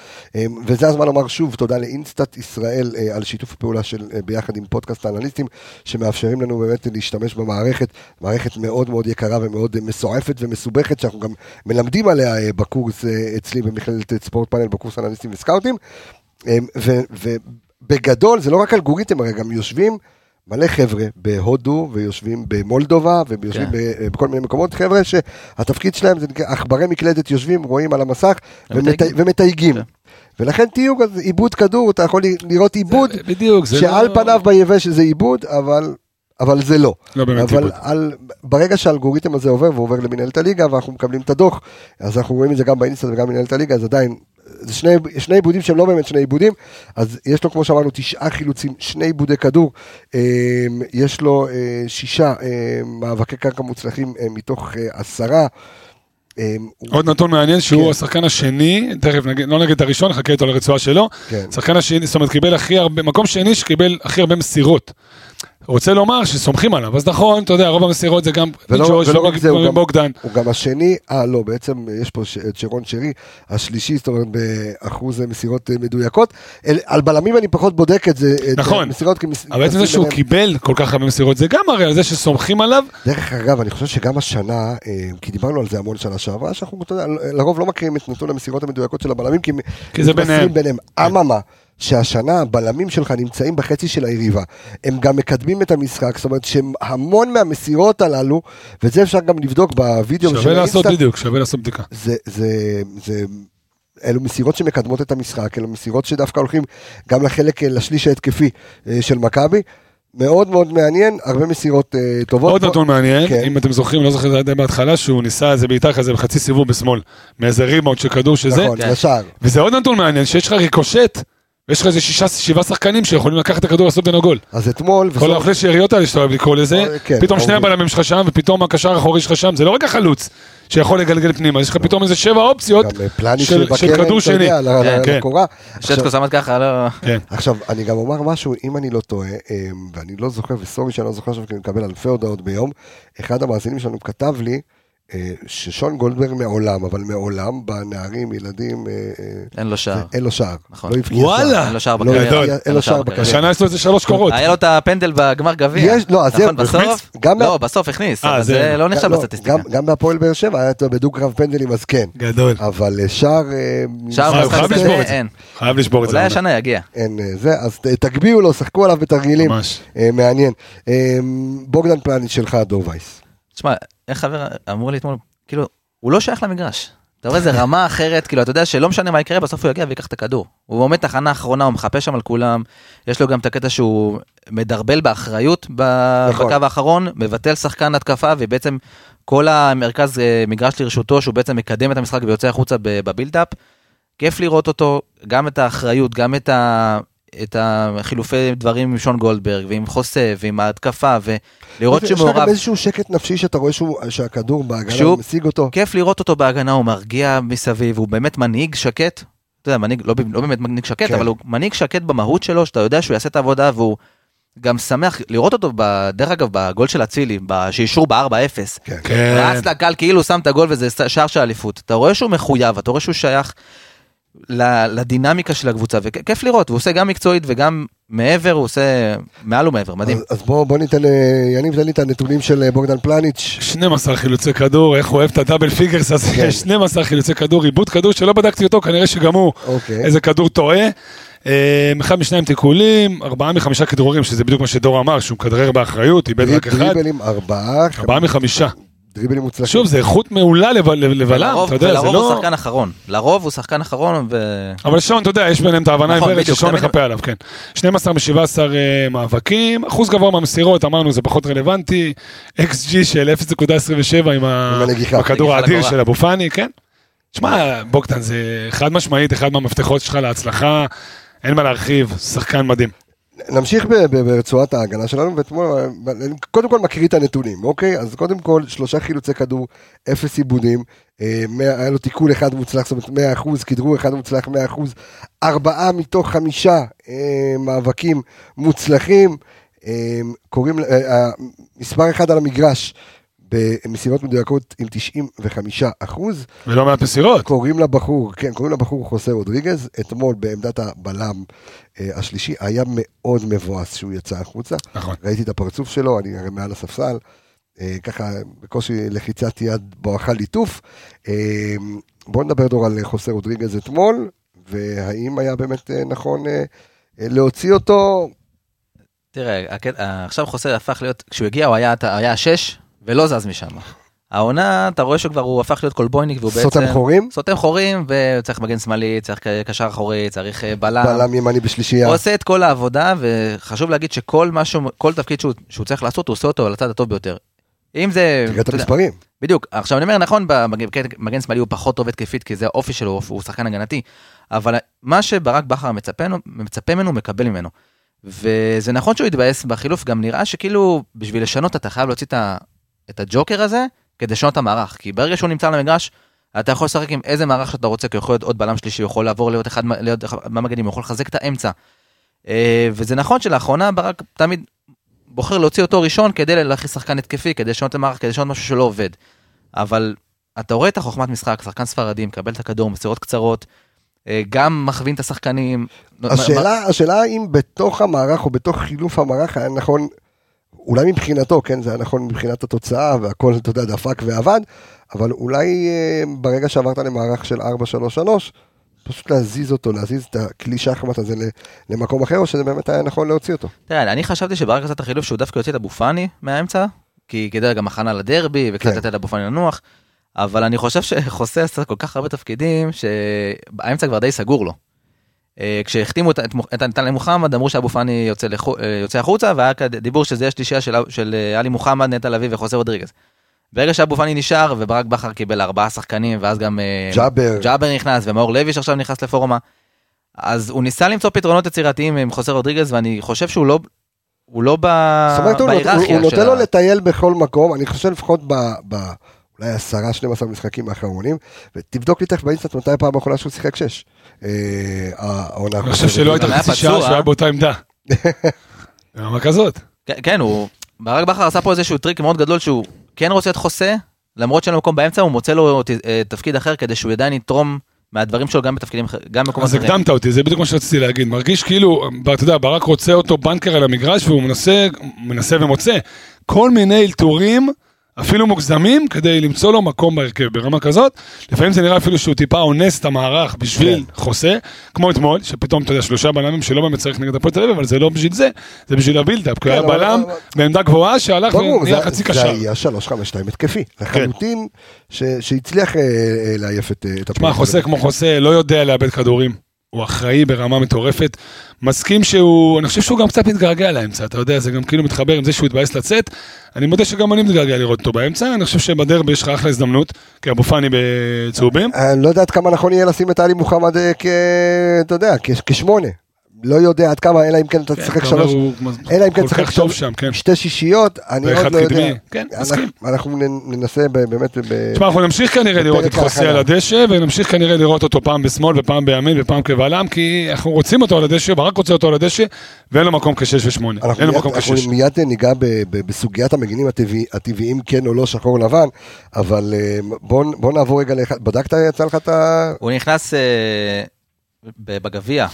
וזה הזמן לומר שוב תודה לאינסטאט ישראל על שיתוף הפעולה של, ביחד עם פודקאסט האנליסטים, שמאפשרים לנו באמת להשתמש במערכת, מערכת מאוד מאוד יקרה ומאוד מסועפת ומסובכת, שאנחנו גם מלמדים עליה בקורס אצלי במכללת ספורט פאנל, בקורס אנליסטים וסקאוטים, אה, ו- ובגדול זה לא רק אלגוריתם, הרי גם יושבים מלא חבר'ה בהודו, ויושבים במולדובה, ויושבים כן. בכל מיני מקומות, חבר'ה שהתפקיד שלהם זה עכברי מקלדת יושבים, רואים על המסך, ומתייגים. ומת- ומתייגים. כן. ולכן תיוג, אז עיבוד כדור, אתה יכול לראות עיבוד, בדיוק, זה שעל לא- פניו ביבש זה עיבוד, אבל, אבל זה לא. לא באמת אבל עיבוד. על, ברגע שהאלגוריתם הזה עובר ועובר למנהלת הליגה ואנחנו מקבלים את הדוח, אז אנחנו רואים את זה גם באינסטנט וגם במנהלת הליגה, אז עדיין, זה שני, שני עיבודים שהם לא באמת שני עיבודים, אז יש לו כמו שאמרנו תשעה חילוצים, שני עיבודי כדור, אה, יש לו אה, שישה אה, מאבקי קרקע מוצלחים אה, מתוך עשרה. הוא- עוד נתון מעניין שהוא כן. השחקן השני, תכף נגיד, לא נגיד את הראשון, נחכה איתו לרצועה שלו. כן. השחקן השני, זאת אומרת, קיבל הכי הרבה, מקום שני שקיבל הכי הרבה מסירות. רוצה לומר שסומכים עליו, אז נכון, אתה יודע, רוב המסירות זה גם ג'וש ולא רק זה, הוא גם. הוא גם השני, אה לא, בעצם יש פה את שרון שרי, השלישי, זאת אומרת באחוז מסירות אה, מדויקות. על בלמים אני פחות בודק את זה, נכון. המסירות, כי מס- אבל בעצם זה שהוא. קיבל כל כך הרבה מסירות, זה גם מראה על זה שסומכים עליו. דרך אגב, אני חושב שגם השנה, אה, כי דיברנו על זה המון שנה שעברה, שאנחנו, אתה יודע, לרוב לא מכירים את נתון המסירות המדויקות של הבלמים, כי, זה מתמסרים ביניהם. ביניהם. אממה, שהשנה הבלמים שלך נמצאים בחצי של היריבה, הם גם מקדמים את המשחק, זאת אומרת שהמון מהמסירות הללו, ואת זה אפשר גם לבדוק בווידאו של שווה לעשות האינסטנט, בדיוק, שווה לעשות בדיקה. זה, זה, זה, אלו מסירות שמקדמות את המשחק, אלו מסירות שדווקא הולכים גם לחלק, אה, לשליש ההתקפי אה, של מכבי. מאוד מאוד מעניין, הרבה מסירות אה, טובות. עוד נתון מעניין, כן. אם אתם זוכרים, לא זוכר את זה בהתחלה, שהוא ניסה איזה בעיטה כזה בחצי סיבוב בשמאל, מאיזה ריבאונד של כדור שזה, נכון, כן. לשער. וזה עוד נתון מעניין, שיש לך ריקושט, ויש לך איזה שישה, שבעה שחקנים שיכולים לקחת את הכדור ולעשות ממנו גול. אז אתמול, כל האוכלי שאריות האלה שאתה אוהב לקרוא לזה, אה, כן, פתאום שני אוהבים. הבלמים שלך שם, ופתאום הקשר האחורי שלך שם, זה לא רק החלוץ שיכול לגלגל פנימה, יש לך פתאום איזה שבע אופציות אה, של כדור אתה שני. כן. לקורה. עכשיו- שטקוס עמד ככה, לא... כן. עכשיו, אני גם אומר משהו, אם אני לא טועה, אה, ואני לא זוכר, וסורי שאני לא זוכר עכשיו, כי אני מקבל אלפי הודעות ביום, אחד המאזינים שלנו כתב לי, ששון גולדברג מעולם, אבל מעולם, בנערים, ילדים, אה, אה, אין לו שער. אין לו שער. נכון. לא הבקיע וואלה. שער. אין לו שער לא בקריירה. הבקיע- אין לו שער בקריירה. השנה יש לו איזה שלוש קורות. היה לו את הפנדל בגמר גביע. יש- לא, אז זה- נכון, בסוף? לא, בסוף הכניס, אה, אבל זה- זה לא נחשב לא, בסטטיסטיקה. גם- גם בהפועל באר שבע היה בדו-קרב פנדלים, אז כן. גדול. אבל אה, שער... אה, שער הוא משחק חייב משחק זה- לשבור את זה. אין. חייב לשבור את זה. אולי. השנה יגיע. אין אה, זה, אז תגביהו לו, שחקו עליו בתרגילים. ממש. אה, מעניין. אה, בוגדן פלניץ' שלך, דור וייס. תשמע, איך חבר אמרו לי אתמול, כאילו, הוא לא שייך למגרש. אתה רואה, זה רמה אחרת, כאילו, אתה יודע שלא משנה מה יקרה, בסוף הוא יגיע ויקח את הכדור. הוא עומד תחנה אחרונה, הוא מחפה שם על כולם, יש לו גם את הקטע שהוא מדרבל באחריות נכון. בקו האחרון, מבטל שחקן התקפה, ובעצם כל המרכז אה, מגרש לרשותו, שהוא בעצם מקדם את המשחק ויוצא החוצה בבילדאפ. כיף לראות אותו, גם את האחריות, גם את, ה, את החילופי דברים עם שון גולדברג, ועם חוסה, ועם ההתקפה, ולראות יש לך שהוא גם. איזשהו שקט נפשי שאתה רואה שהוא- שהכדור בהגנה כשהוא- משיג אותו. כיף לראות אותו בהגנה, הוא מרגיע מסביב, הוא באמת מנהיג שקט. אתה יודע, מנהיג, לא, לא באמת מנהיג שקט, כן. אבל הוא מנהיג שקט במהות שלו, שאתה יודע שהוא יעשה את העבודה, והוא גם שמח לראות אותו, ב- דרך אגב, בגול של אצילי, שאישור ב-4-0. כן. כן. רץ לקהל כאילו שם את הגול וזה שער של אליפות. אתה רואה שהוא מחויב, אתה רואה שהוא שייך לדינמיקה של הקבוצה, וכיף לראות, הוא עושה גם מקצועית וגם מעבר, הוא עושה מעל ומעבר, מדהים. אז- אז בוא בוא ניתן, יניב, תן לי את הנתונים של אה, בוגדן פלניץ'. 12 חילוצי כדור, איך הוא אוהב את ה double figures הזה, כן. 12 חילוצי כדור, עיבוד כדור שלא בדקתי אותו, כנראה שגם הוא אוקיי. איזה כדור טועה. אה, אחד משניים תיקולים, ארבעה מחמישה כדרורים, שזה בדיוק מה שדור אמר, שהוא מכדרר באחריות, איבד רק אחד, דריבלים ארבעה, ארבעה מחמישה. דריבלים מוצלחים. שוב, זה איכות מעולה לב- לבלם, אתה יודע, זה ולרוב הוא לא... שחקן אחרון. לרוב הוא שחקן אחרון, ו... אבל שון, אתה יודע, יש ביניהם את ההבנה נכון, העיוורת ששון מחפה עליו, כן. 12 מ-17 מאבקים, אחוז גבוה מהמסירות, אמרנו, זה פחות רלוונטי, XG של 0.27 עם הכדור האדיר. של אבו פאני, כן. שמע, בוגדן זה חד משמעית, אחד מהמפתחות שלך להצלחה, אין מה להרחיב, שחקן מדהים. נמשיך ברצועת ההגנה שלנו, ואתמול, קודם כל מקריא את הנתונים, אוקיי? אז קודם כל, שלושה חילוצי כדור, אפס עיבודים, אה, היה לו תיקול אחד מוצלח, זאת אומרת 100 אחוז, כדרור אחד מוצלח 100 אחוז, ארבעה מתוך חמישה אה, מאבקים מוצלחים, אה, קוראים, אה, מספר אחד על המגרש, במסירות מדויקות עם 95 אחוז. ולא מעט מסירות. קוראים לבחור, כן, קוראים לבחור חוסה רודריגז, אתמול בעמדת הבלם אה, השלישי, היה מאוד מבואס שהוא יצא החוצה. נכון. ראיתי את הפרצוף שלו, אני הרי מעל הספסל, אה, ככה בקושי לחיצת יד בואכה ליטוף. אה, בואו נדבר דור על חוסה רודריגז אתמול, והאם היה באמת אה, נכון אה, אה, להוציא אותו, תראה, הקטע- עכשיו חוסה הפך להיות, כשהוא הגיע הוא היה היה שש, ולא זז משם. העונה, אתה רואה שכבר הוא הפך להיות קולבויניק, והוא בעצם... סותם חורים, סותם חורים, וצריך מגן שמאלי, צריך קשר אחורי, צריך אה, בלם. בלם ימני בשלישייה. הוא עושה את כל העבודה, וחשוב להגיד שכל משהו, כל תפקיד שהוא, שהוא צריך לעשות, הוא עושה אותו על הצד הטוב ביותר. אם זה... תראה את המספרים. בדיוק, עכשיו אני אומר נכון, במגן מגן שמאלי הוא פחות טוב התקפית, כי זה האופי שלו, הוא שחקן הגנתי, אבל מה שברק בכר מצפה, מצפה ממנו, מקבל ממנו. וזה נכון שהוא התבאס בחילוף, גם נראה שכאילו בשביל לשנות אתה חייב להוציא את, ה, את הג'וקר הזה, כדי לשנות את המערך, כי ברגע שהוא נמצא על המגרש, אתה יכול לשחק עם איזה מערך שאתה רוצה, כי יכול להיות עוד בלם שלישי, יכול לעבור להיות אחד, מהמגנים, יכול לחזק את האמצע. אה, וזה נכון שלאחרונה ברק תמיד בוחר להוציא אותו ראשון כדי להכניס שחקן התקפי, כדי לשנות את המערך, כדי לשנות משהו שלא עובד. אבל אתה רואה את החוכמת משחק, שחקן ספרדי, מקבל את הכדור, מסירות קצרות, אה, גם מכווין את השחקנים. השאלה, השאלה האם בתוך המערך או בתוך חילוף המערך היה נכון, אולי מבחינתו, כן, זה היה נכון מבחינת התוצאה והכל, אתה יודע, דפק ועבד, אבל אולי אה, ברגע שעברת למערך של 4-3-3, פשוט להזיז אותו, להזיז את הכלי שחמט הזה למקום אחר, או שזה באמת היה נכון להוציא אותו. תראה, אני חשבתי שברק עשה את החילוף שהוא דווקא יוצא את אבו פאני מהאמצע, כי כדי גם הכנה לדרבי, וקצת כן. לתת לאבו פאני לנוח, אבל אני חושב שחוסה עשה כל כך הרבה תפקידים, שהאמצע כבר די סגור לו. אה, כשהחתימו את, את, את מוחמד אמרו שאבו פאני יוצא, לחו, אה, יוצא החוצה והיה דיבור שזה יש שלישייה של, של אה, עלי מוחמד נטע לביא וחוסר רודריגז. ברגע שאבו פאני נשאר וברק בכר קיבל ארבעה שחקנים ואז גם ג'אבר ג'אבר נכנס ומאור לוי שעכשיו נכנס לפורמה. אז הוא ניסה למצוא פתרונות יצירתיים עם חוסר רודריגז ואני חושב שהוא לא הוא לא בהיררכיה הוא, הוא נותן לו לטייל בכל מקום אני חושב לפחות ב... ב... אולי 10-12 משחקים האחרונים, ותבדוק לי תכף באינסטנט מתי הפעם האחרונה שהוא שיחק 6. העונה אני חושב שלא הייתה חצי שעה. שהוא היה באותה עמדה. ברמה כזאת. כן, כן, הוא... ברק בכר עשה פה איזשהו טריק מאוד גדול שהוא כן רוצה את חוסה, למרות שאין לו מקום באמצע, הוא מוצא לו אה, תפקיד אחר כדי שהוא עדיין יתרום מהדברים שלו גם בתפקידים אחרים, גם במקומות אז אחרים. הקדמת אותי, זה בדיוק מה שרציתי להגיד. מרגיש כאילו, אתה יודע, ברק רוצה אותו בנקר על המגרש והוא מנסה, מנסה ומוצא כל מיני אלתורים, אפילו מוגזמים, כדי למצוא לו מקום בהרכב ברמה כזאת. לפעמים זה נראה אפילו שהוא טיפה אונס את המערך בשביל חוסה, כמו אתמול, שפתאום, אתה יודע, שלושה בלמים שלא באמת צריך נגד הפועל תל אביב, אבל זה לא בשביל זה, זה בשביל הבילדאפ, כי הוא כן, היה אבל- בלם אבל- בעמדה גבוהה שהלך ונהיה זה- חצי זה קשר. היה 3-5-2 התקפי, לחלוטין, ש- שהצליח אה, אה, לעייף את אה, את תשמע, הפועל. חוסה כמו חוסה לא יודע לאבד כדורים. הוא אחראי ברמה מטורפת. מסכים שהוא, אני חושב שהוא גם קצת מתגעגע לאמצע, אתה יודע, זה גם כאילו מתחבר עם זה שהוא התבאס לצאת. אני מודה שגם אני מתגעגע לראות אותו באמצע, אני חושב שבדרבי יש לך אחלה הזדמנות, כי אבו פאני בצהובים. אני לא יודע עד כמה נכון יהיה לשים את עלי מוחמד אה, כ... אתה יודע, כשמונה. לא יודע עד כמה, אלא אם כן אתה כן, תשחק שלוש, אלא אם כן תשחק כן. שתי שישיות, אני עוד לא יודע. כן, אנחנו- מסכים. אנחנו ננסה ב- באמת, ב- תשמע, אנחנו נמשיך כנראה לראות את ההכנה. על הדשא, ונמשיך כנראה לראות אותו פעם בשמאל ופעם בימין ופעם כבלם, כי אנחנו רוצים אותו על הדשא, ברק רוצה אותו על הדשא, ואין לו מקום כשש ושמונה. אנחנו אין לו מיד- ניגע בסוגיית המגינים הטבעי- הטבעיים, כן או לא, שחור לבן, אבל אה, בוא נעבור רגע בדקת, יצא לך את ה... הוא נכנס אה, ב- בגביע.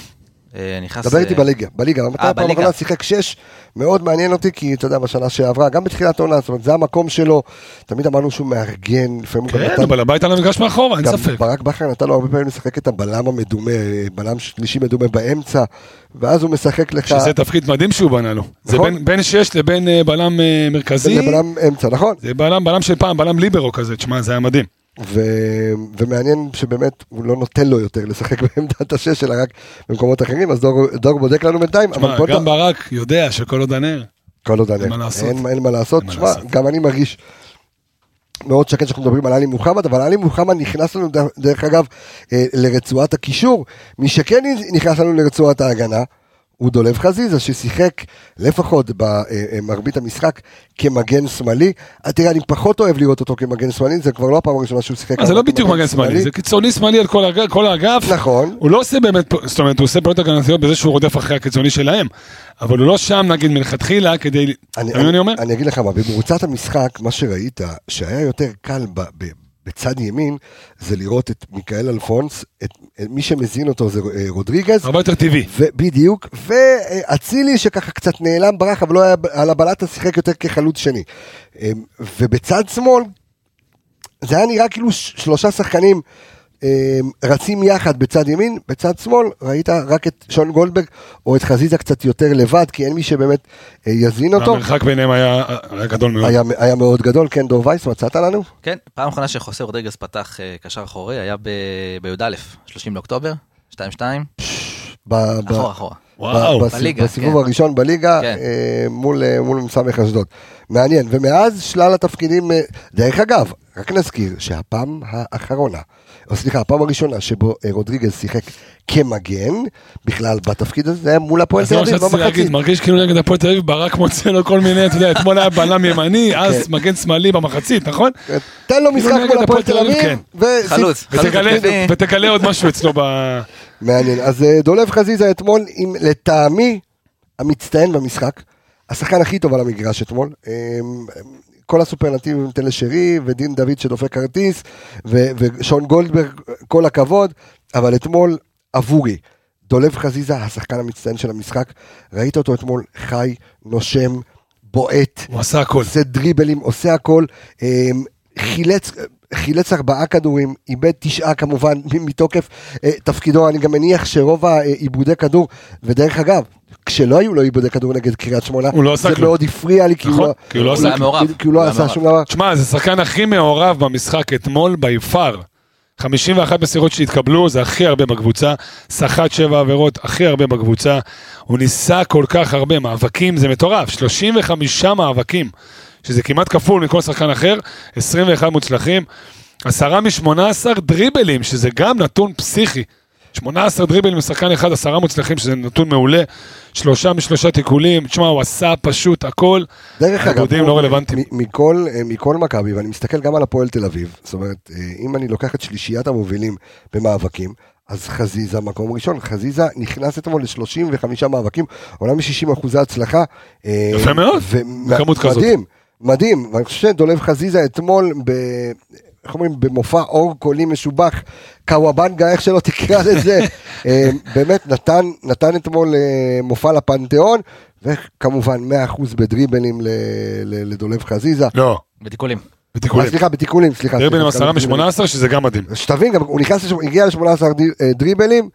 אה, נכנס... דבר איתי אה, בליגה, בליגה, מתי הפעם בליגה. האחרונה שיחק שש, מאוד מעניין אותי, כי אתה יודע, בשנה שעברה, גם בתחילת העונה, זאת אומרת, זה המקום שלו, תמיד אמרנו שהוא מארגן, לפעמים הוא גם כן, נתן- אבל הבית על המגרש מאחורה, אין גם ספק. ברק בכר נתן לו הרבה פעמים לשחק את הבלם המדומה, בלם שלישי מדומה באמצע, ואז הוא משחק לך, שזה תפקיד מדהים שהוא בנה לו. זה נכון. בין- בין שש לבין אה, בלם אה, מרכזי, זה בלם אמצע, נכון? זה בלם, בלם של פעם, בלם ליברו כזה, תשמע, זה היה מדהים. ו... ומעניין שבאמת הוא לא נותן לו יותר לשחק בעמדת השש, אלא רק במקומות אחרים, אז דור, דור בודק לנו בינתיים, תשמע, גם נ- ברק יודע שכל עוד הנר, כל עוד אני, אין מה לעשות. אין, אין מה לעשות, תשמע. גם אני מרגיש מאוד שקט שאנחנו מדברים על עלי מוחמד, אבל עלי מוחמד נכנס לנו, דרך אגב, אה, לרצועת הקישור, מי שכן נכנס לנו לרצועת ההגנה, הוא דולב חזיזה, ששיחק לפחות במרבית המשחק כמגן שמאלי. אה, תראה, אני פחות אוהב לראות אותו כמגן שמאלי, זה כבר לא הפעם הראשונה שהוא שיחק. אה, זה לא בדיוק מגן שמאלי, זה קיצוני שמאלי על כל האג- כל האגף. נכון. הוא לא עושה באמת, זאת אומרת, הוא עושה פעולות הגנתיות בזה שהוא רודף אחרי הקיצוני שלהם, אבל הוא לא שם, נגיד, מלכתחילה, כדי... אני אגיד לך מה, במרוצת המשחק, מה שראית, שהיה יותר קל בצד ימין, זה לראות את מיכאל אלפונס, את, את מי שמזין אותו זה אה, רודריגז, הרבה יותר טבעי. בדיוק, ואצילי שככה קצת נעלם ברח, אבל לא היה על הבלטה, שיחק יותר כחלוץ שני. אה, ובצד שמאל, זה היה נראה כאילו שלושה שחקנים רצים יחד בצד ימין, בצד שמאל ראית רק את שון גולדברג או את חזיזה קצת יותר לבד, כי אין מי שבאמת אה, יזין אותו. המרחק ביניהם היה היה גדול מאוד. היה, היה מאוד גדול, כן, דור וייס, מצאת לנו? כן, פעם אחרונה שחוסה רודריגז פתח אה, קשר אחורי היה בי"א, 30 לאוקטובר, 2-2, ב- ב- אחורה אחורה. וואו. בס- בליגה, בסיבוב כן. הראשון בליגה כן. אה, מול, אה, מול סמך אשדוד. מעניין, ומאז שלל התפקידים, אה, דרך אגב, רק נזכיר שהפעם האחרונה, או סליחה, הפעם הראשונה שבו אה, רודריגז שיחק כמגן, בכלל בתפקיד הזה, זה היה מול הפועל תל אביב להגיד, במחצית. מרגיש כאילו נגד הפועל תל אביב ברק מוצא לו כל מיני, אתה יודע, אתמול היה בלם ימני, אז מגן שמאלי במחצית, נכון? תן לו משחק נגד מול הפועל תל אביב, כן. חלוץ, ותגלה- עוד משהו אצלו ב... מעניין. אז אה, דולב חזיזה אתמול, לטעמי המצטיין במשחק, השחקן הכי טוב על המגרש אתמול. אה, כל הסופרלטיבים ניתן לשרי, ודין דוד שדופק כרטיס, ו- ושון גולדברג, כל הכבוד, אבל אתמול עבורי, דולב חזיזה, השחקן המצטיין של המשחק, ראית אותו אתמול חי, נושם, בועט, הוא עשה הכל. עושה דריבלים, עושה הכל, אה, חילץ, חילץ ארבעה כדורים, איבד תשעה כמובן מתוקף אה, תפקידו, אני גם מניח שרוב העיבודי כדור, ודרך אגב, כשלא היו לו עיבודי כדור נגד קריית שמונה, לא זה כלום. מאוד הפריע לי, כי נכון, הוא לא- כי הוא לא הוא עשה מעורב. כי הוא לא. שום דבר. תשמע, זה השחקן הכי מעורב במשחק אתמול ביפר. 51 מסירות שהתקבלו, זה הכי הרבה בקבוצה. סחט שבע עבירות, הכי הרבה בקבוצה. הוא ניסה כל כך הרבה מאבקים, זה מטורף. 35 מאבקים, שזה כמעט כפול מכל שחקן אחר. 21 מוצלחים. 10 מ-18 דריבלים, שזה גם נתון פסיכי. 18 דריבלים לשחקן אחד, 10 מוצלחים, שזה נתון מעולה. שלושה משלושה תיקולים. תשמע, הוא עשה פשוט הכל. דרך אגב, לא רלוונטיים. מכל, אה, מכל מכבי, ואני מסתכל גם על הפועל תל אביב, זאת אומרת, אה, אם אני לוקח את שלישיית המובילים במאבקים, אז חזיזה מקום ראשון, חזיזה נכנס אתמול ל-35 מאבקים, עולה מ-60 אחוזי הצלחה. אה, יפה מאוד, בכמות כזאת. מדהים, מדהים, ואני חושב שדולב חזיזה אתמול, ב... איך אומרים, במופע אור קולי משובח, קוואבנגה, איך שלא תקרא לזה, אה, באמת נתן, נתן אתמול אה, מופע לפנתיאון, וכמובן 100% בדריבלים ל- ל- לדולב חזיזה. לא, בתיקולים. אה, בתיקולים. סליחה, בתיקולים, סליחה. סליחה, 10 בתיקולים. מ-18, שזה גם מדהים. שתבין, גם הוא נכנס, הגיע ל-18 דריבלים,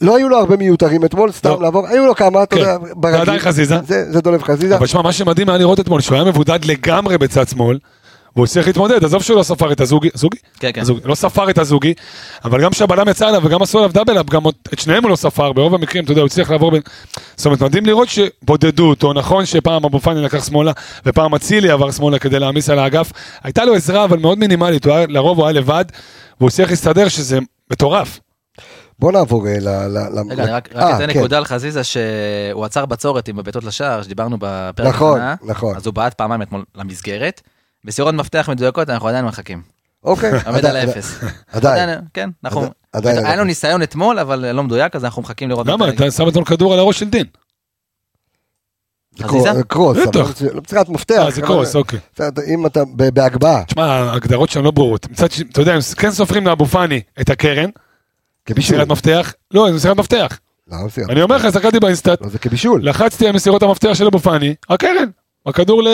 לא היו לו הרבה מיותרים אתמול, סתם לא. לעבור, היו לו כמה, אתה כן. יודע, זה ברגיל. עדיין חזיזה. זה זה דולב חזיזה. אבל שמע, מה שמדהים היה לראות אתמול, שהוא היה מבודד לגמרי בצד שמאל, והוא הצליח להתמודד, עזוב שהוא לא ספר את הזוגי, זוגי? כן, כן. הזוגי, לא ספר את הזוגי, אבל גם כשהבלם יצא אליו וגם עשו עליו דאבל אפ, גם את שניהם הוא לא ספר, ברוב המקרים, אתה יודע, הוא הצליח לעבור בין... זאת אומרת, מדהים לראות שבודדו אותו, נכון שפעם אבו פאני לקח שמאלה, ופעם אצילי עבר שמאלה כדי להעמיס על האגף, הייתה לו עזרה, אבל מאוד מינימלית, הוא היה- לרוב הוא היה לבד, והוא הצליח להסתדר, שזה מטורף. בוא נעבור אה, ל... ל- ל- רגע, אני רק אה, אתן כן. נקודה על חזיזה שהוא עצר בצורת עם הבעיטות לשער, שדיברנו בפרק נכון, הכנה, נכון. אז הוא בעט פעמיים אתמול למסגרת. בסירות מפתח מדויקות אנחנו עדיין מחכים. אוקיי. עומד על האפס. עדיין. כן, אנחנו... עדיין- היה אנחנו- ניסיון אתמול, אבל לא מדויק, אז אנחנו מחכים לראות... למה? אתה שם אתמול כדור על הראש של דין. זה קרוס, אבל בטח. לא- לא צריכת מפתח. אה, זה קרוס, אוקיי. אם אתה בהגבהה, תשמע, ההגדרות שם לא ברורות. מצד שני, אתה יודע, הם כן סופרים לאבו פאני את הקרן, כבישול. מסירת מפתח. לא, זה מסירת מפתח. לא, לא. אני אומר לך, הסתכלתי באינסטאט, לא, זה כבישול. לחצתי על מסירות המפתח של אבו פאני, הקרן. הכדור ל...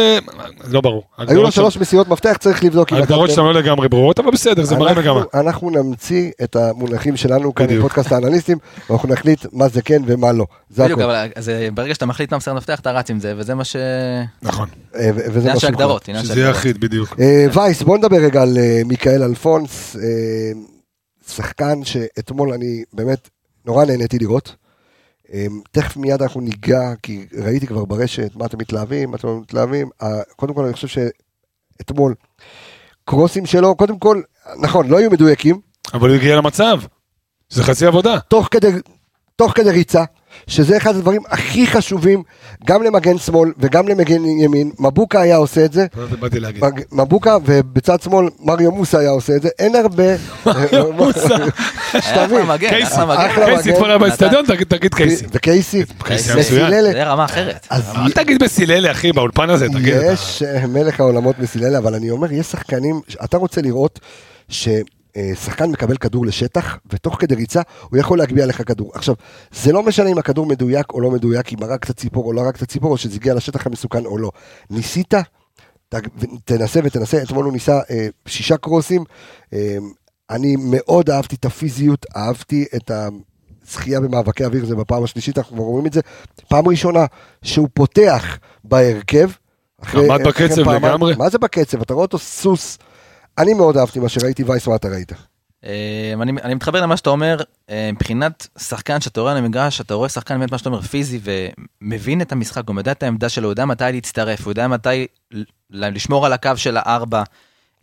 לא ברור. היו לו שלוש מסירות מפתח, צריך לבדוק. ההגדרות אתה- שלנו לא לגמרי ברורות, אבל בסדר, זה מראה מגמה. אנחנו נמציא את המונחים שלנו כאן בדיוק. בפודקאסט האנליסטים, ואנחנו נחליט מה זה כן ומה לא. זה בדיוק, הכל. אבל אז, אה, ברגע שאתה מחליט מה מסירת מפתח, אתה רץ עם זה, וזה מה ש... נכון. אה, וזה מה. הגדרות. של שזה יהיה הגדרות. אחיד, בדיוק. אה, וייס, בוא נדבר רגע על מיכאל אלפונס, שחקן שאתמול אני באמת נורא נהניתי לראות. אה, תכף מיד אנחנו ניגע, כי ראיתי כבר ברשת מה אתם מתלהבים, מה אתם לא מתלהבים. קודם כל אני חושב שאתמול, קרוסים שלו, קודם כל, נכון, לא היו מדויקים, אבל הוא הגיע למצב. זה חצי עבודה. תוך כדי, תוך כדי ריצה, שזה אחד הדברים הכי חשובים, גם למגן שמאל וגם למגן ימין. מבוקה היה עושה את זה. מבוקה, ובצד שמאל מריו מוסה היה עושה את זה, אין הרבה... מריו מוסה. מגן, קייסי, אחלה מגן. אחלה קייסי מגן. אתמול היה באצטדיון, תגיד- קייסי. וקייסי, קייסי. מסיללה. זה רמה אחרת. אל תגיד בסיללה, אחי, באולפן הזה, תגיד. יש אה, מלך העולמות מסיללה, אבל אני אומר, יש שחקנים, אתה רוצה לראות ששחקן מקבל כדור לשטח, ותוך כדי ריצה הוא יכול להגביה לך כדור. עכשיו, זה לא משנה אם הכדור מדויק או לא מדויק, אם הרג את הציפור או לא הרג את הציפור, או שזה הגיע לשטח המסוכן או לא. ניסית, תנסה ותנסה, אתמול הוא ניסה אה, שישה קרוסים, אה, אני מאוד אהבתי את הפיזיות, אהבתי את הזכייה במאבקי אוויר, זה בפעם השלישית, אנחנו כבר רואים את זה. פעם ראשונה שהוא פותח בהרכב. עמד בקצב לגמרי. מה זה בקצב? אתה רואה אותו סוס. אני מאוד אהבתי מה שראיתי, וייס, מה אתה ראית? אה, אני, אני מתחבר למה שאתה אומר, אה, מבחינת שחקן שאתה רואה על המגרש, אתה רואה שחקן באמת מה שאתה אומר פיזי ומבין את המשחק, הוא יודע את העמדה שלו, הוא יודע מתי להצטרף, הוא יודע מתי ל- לשמור על הקו של הארבע.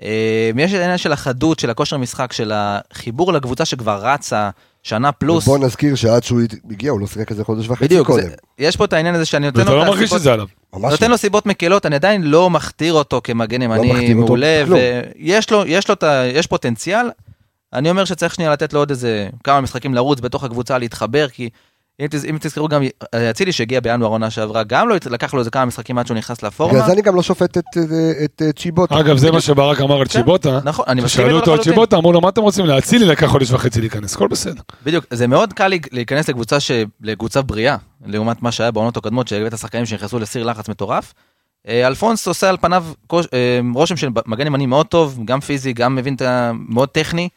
אה, יש את העניין של החדות, של הכושר משחק, של החיבור לקבוצה שכבר רצה שנה פלוס. בוא נזכיר שעד שהוא הגיע, הוא לא שיחק איזה חודש וחצי בדיוק, קודם. זה, יש פה את העניין הזה שאני נותן ואתה לו לא את מרגיש את זה עליו. ממש נותן לא. לו סיבות מקלות, אני עדיין לא מכתיר אותו כמגן ימני אותו מעולה. ויש לו, יש לו ה... יש פוטנציאל. אני אומר שצריך שנייה לתת לו עוד איזה כמה משחקים לרוץ בתוך הקבוצה, להתחבר, כי אם, תז- אם תזכרו גם, אה, אצילי שהגיע בינואר עונה שעברה, גם לא לקח לו איזה כמה משחקים עד שהוא נכנס לפורמה. בגלל זה אני גם לא שופט את- את- את את צ'יבוטה. אגב, זה מה שברק אמר על צ'יבוטה. נכון, אני מסכים שאלו איתו אותו על לחלוטין. צ'יבוטה, אמרו לו, מה אתם רוצים? להצילי לקח חודש וחצי להיכנס, הכל בסדר. בדיוק, זה מאוד קל להיכנס לקבוצה, ש... לקבוצה בריאה, לעומת מה שהיה בעונות הקודמות, שהבאת שחקנים שנכנסו לסיר לחץ מטורף. אה, אלפונס עושה על פניו אה, רושם של מגן ימני מאוד טוב, גם פיזי, גם מבין את ה... מאוד טכני.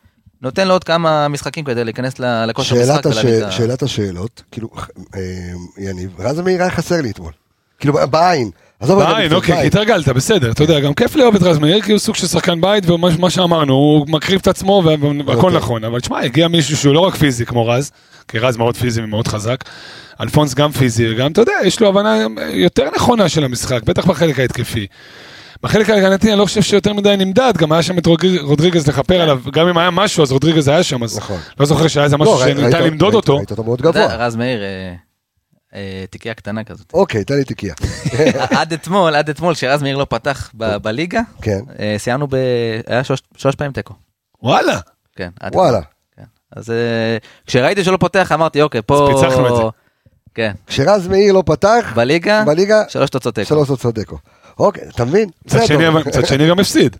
נותן לו עוד כמה משחקים כדי להיכנס ל- לכושר משחק ולהביא את. ה... שאלת השאלות, כאילו, אה, יניב, רז מאיר היה חסר לי אתמול. כאילו, בעין. בעין, אוקיי, התרגלת, בסדר, אתה יודע, גם כיף לאהוב את רז מאיר, כי הוא סוג של שחקן בית, ומה מה שאמרנו, הוא מקריב את עצמו, והכל אוקיי. נכון, אבל תשמע, הגיע מישהו שהוא לא רק פיזי כמו רז, כי רז מאוד פיזי ומאוד חזק, אלפונס גם פיזי, וגם, אתה יודע, יש לו הבנה יותר נכונה של המשחק, בטח בחלק ההתקפי. בחלק ההגנתי אני לא חושב שיותר מדי נמדד, גם היה שם את רודריג- רודריגז לכפר עליו, גם אם היה משהו, אז רודריגז היה שם, אז נכון. לא זוכר שהיה איזה משהו לא, ראית- שניתן ראית- למדוד ראית- אותו. ראית אותו מאוד אתה יודע, גבוה. רז מאיר, אה, אה, תיקייה קטנה כזאת. אוקיי, תן לי תיקייה. עד אתמול, עד אתמול, כשרז מאיר לא פתח ב- בליגה, כן, אה, סיימנו ב... היה שלוש- פעמים תיקו. וואלה. כן, עד וואלה. כן. אז כשראיתי שלא פותח, אמרתי, אוקיי, פה... אז פיצחנו את זה. כן, כשרז מאיר לא פתח, בליגה, בליגה, שלוש תוצאות תיקו. שלוש תוצאות תיקו. אוקיי, אתה מבין? מצד. שני, גם הפסיד.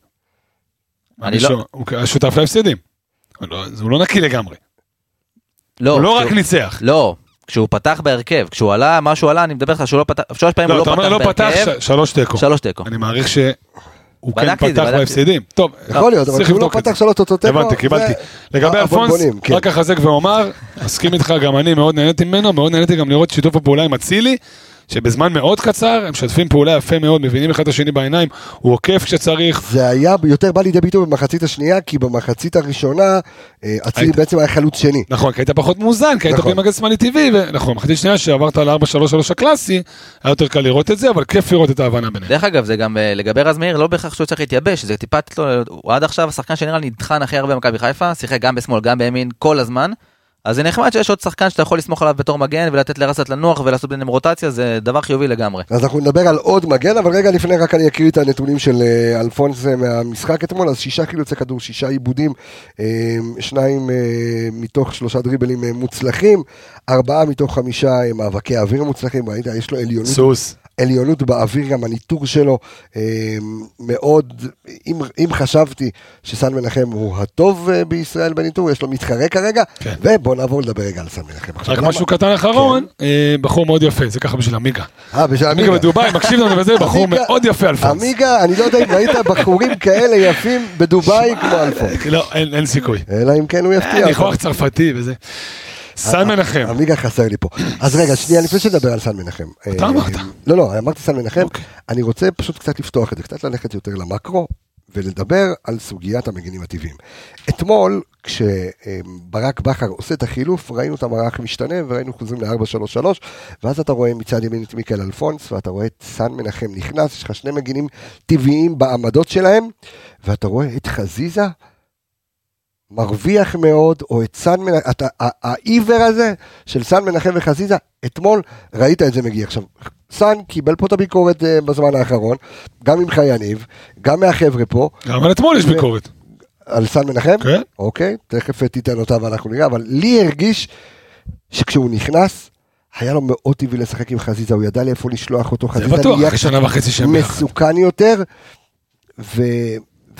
אני לא- הוא היה שותף להפסדים. הוא לא- הוא לא נקי לגמרי. לא, הוא לא רק ניצח. לא, כשהוא פתח בהרכב, כשהוא עלה, מה שהוא עלה, אני מדבר איתך שהוא לא פתח, שלוש פעמים הוא לא, לא אתה אומר פתח לא פתח, בהרכב, ש- שלוש תיקו. שלוש תיקו. אני מעריך שהוא כן פתח. בהפסדים. טוב, יכול להיות, אבל כשהוא לא פתח זה. שלוש תוצאות תיקו, הבנתי, קיבלתי. זה- לגבי אלפונס, כן. רק אחזק ואומר, מסכים איתך, גם אני מאוד נהניתי ממנו, מאוד נהניתי גם לראות שיתוף הפעולה עם אצילי, שבזמן מאוד קצר, הם משתפים פעולה יפה מאוד, מבינים אחד את השני בעיניים, הוא עוקף כשצריך, זה היה יותר בא לידי ביטוי במחצית השנייה, כי במחצית הראשונה, אה, אצילי היית- בעצם היה חלוץ שני. נכון, כי היית פחות מאוזן, כי היית נכון. בלי מגן שמאלי טבעי, ונכון, מחצית שנייה שעברת ל-4-3-3 הקלאסי, היה יותר קל לראות את זה, אבל כיף לראות את ההבנה ביניהם. דרך אגב, זה גם אה, לגבי רז מאיר, לא בהכרח שהוא צריך להתייבש, זה טיפה, הוא עד עכשיו השחקן שנראה לי נטחן הכי הרבה במכבי חיפה, שיחק גם בשמאל, גם בימין, כל הזמן. אז זה נחמד שיש עוד שחקן שאתה יכול לסמוך עליו בתור מגן ולתת לרסת לנוח ולעשות ביניהם רוטציה, זה דבר חיובי לגמרי. אז אנחנו נדבר על עוד מגן, אבל רגע לפני רק אני אקריא את הנתונים של אה, אלפונס אה, מהמשחק אתמול, אז שישה חילוצי כדור, שישה עיבודים, אה, שניים מתוך שלושה דריבלים מוצלחים, ארבעה מתוך חמישה מאבקי אוויר מוצלחים, ראית, יש לו עליונות סוס. עליונות באוויר, גם הניטור שלו אה, מאוד, אם, אם חשבתי שסן מנחם הוא הטוב אה, בישראל בניטור, יש לו מתחרה כרגע, כן. ובוא נעבור לדבר רגע על סן מנחם. רק למה- משהו קטן אחרון, אה, בחור מאוד יפה, זה ככה בשביל עמיגה. אה, בשביל עמיגה עמיגה. בדובאי, מקשיב לנו וזה, בחור עמיגה- מאוד יפה אלפונס. עמיגה, אני לא יודע אם ראית בחורים כאלה יפים בדובאי כמו אלפונס. לא, אין אין סיכוי. אלא אם כן הוא יפתיע. ניחוח צרפתי וזה. סן מנחם. עמיגה חסר לי פה. אז רגע, שנייה, לפני שנדבר על סן מנחם. אתה אה, אמרת. לא, לא, אמרתי סן מנחם. אוקיי. אני רוצה פשוט קצת לפתוח את זה, קצת ללכת יותר למקרו, ולדבר על סוגיית המגינים הטבעיים. אתמול, כשברק בכר עושה את החילוף, ראינו את המערך משתנה, וראינו חוזרים ל-4-3-3, ואז אתה רואה מצד ימין את מיקל אלפונס, ואתה רואה את סן מנחם נכנס, יש לך שני מגינים טבעיים בעמדות שלהם, ואתה רואה את חזיזה מרוויח מאוד, או את סן מנחם, העיוור הזה של סן מנחם וחזיזה, אתמול ראית את זה מגיע. עכשיו, סן קיבל פה את הביקורת אה, בזמן האחרון, גם ממך יניב, גם מהחבר'ה פה, גם על אתמול יש ביקורת. על סן מנחם, כן. אוקיי, תכף תיתן אותה ואנחנו נראה, אבל לי הרגיש שכשהוא נכנס, היה לו מאוד טבעי לשחק עם חזיזה, הוא ידע לאיפה לשלוח אותו, חזיזה בטוח, נהיה. מסוכן יותר, ו...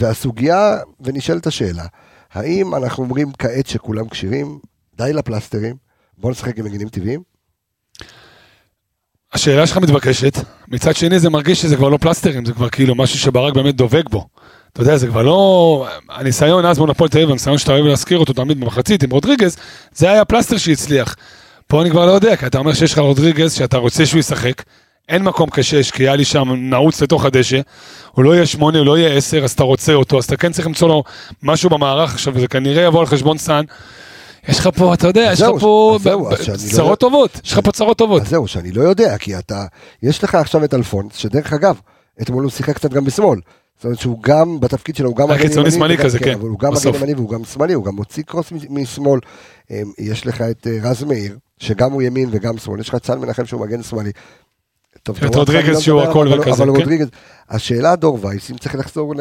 והסוגיה, ונשאלת השאלה, האם אנחנו אומרים כעת שכולם כשירים, די לפלסטרים, בואו נשחק עם מגינים טבעיים? השאלה שלך מתבקשת, מצד שני זה מרגיש שזה כבר לא פלסטרים, זה כבר כאילו משהו שברק באמת דובק בו. אתה יודע, זה כבר לא... הניסיון אז מול הפועל תל אביב, הניסיון שאתה אוהב להזכיר אותו תמיד במחצית עם רודריגז, זה היה פלסטר שהצליח. פה אני כבר לא יודע, כי אתה אומר שיש לך רודריגז, שאתה רוצה שהוא ישחק, אין מקום כשש, כי היה לי שם נעוץ לתוך הדשא, הוא לא יהיה שמונה, הוא לא יהיה עשר, אז אתה רוצה אותו, אז אתה כן צריך למצוא לו משהו במערך עכשיו, וזה כנראה יבוא על חשבון סאן. יש לך פה, אתה יודע, יש לך פה לא צרות טובות, יש לך פה צרות טובות. זהו, שאני לא יודע, כי אתה, יש לך עכשיו את אלפונס, שדרך אגב, אתמול הוא שיחק קצת גם בשמאל. זאת אומרת שהוא גם, בתפקיד שלו, הוא גם מגן ימני שמאלי כזה, כן, אבל הוא גם. מגן ימני והוא גם שמאלי, הוא גם מוציא קרוס משמאל. אמ, יש לך את אה, רז מאיר, שגם הוא ימין וגם שמאל, יש לך את סן מנחם שהוא מגן שמאלי. טוב, יש את רודריגז לא שהוא הכל אבל- וכזה, אבל כן. רודריגז, השאלה דור וייס, אם צריך לחזור ל...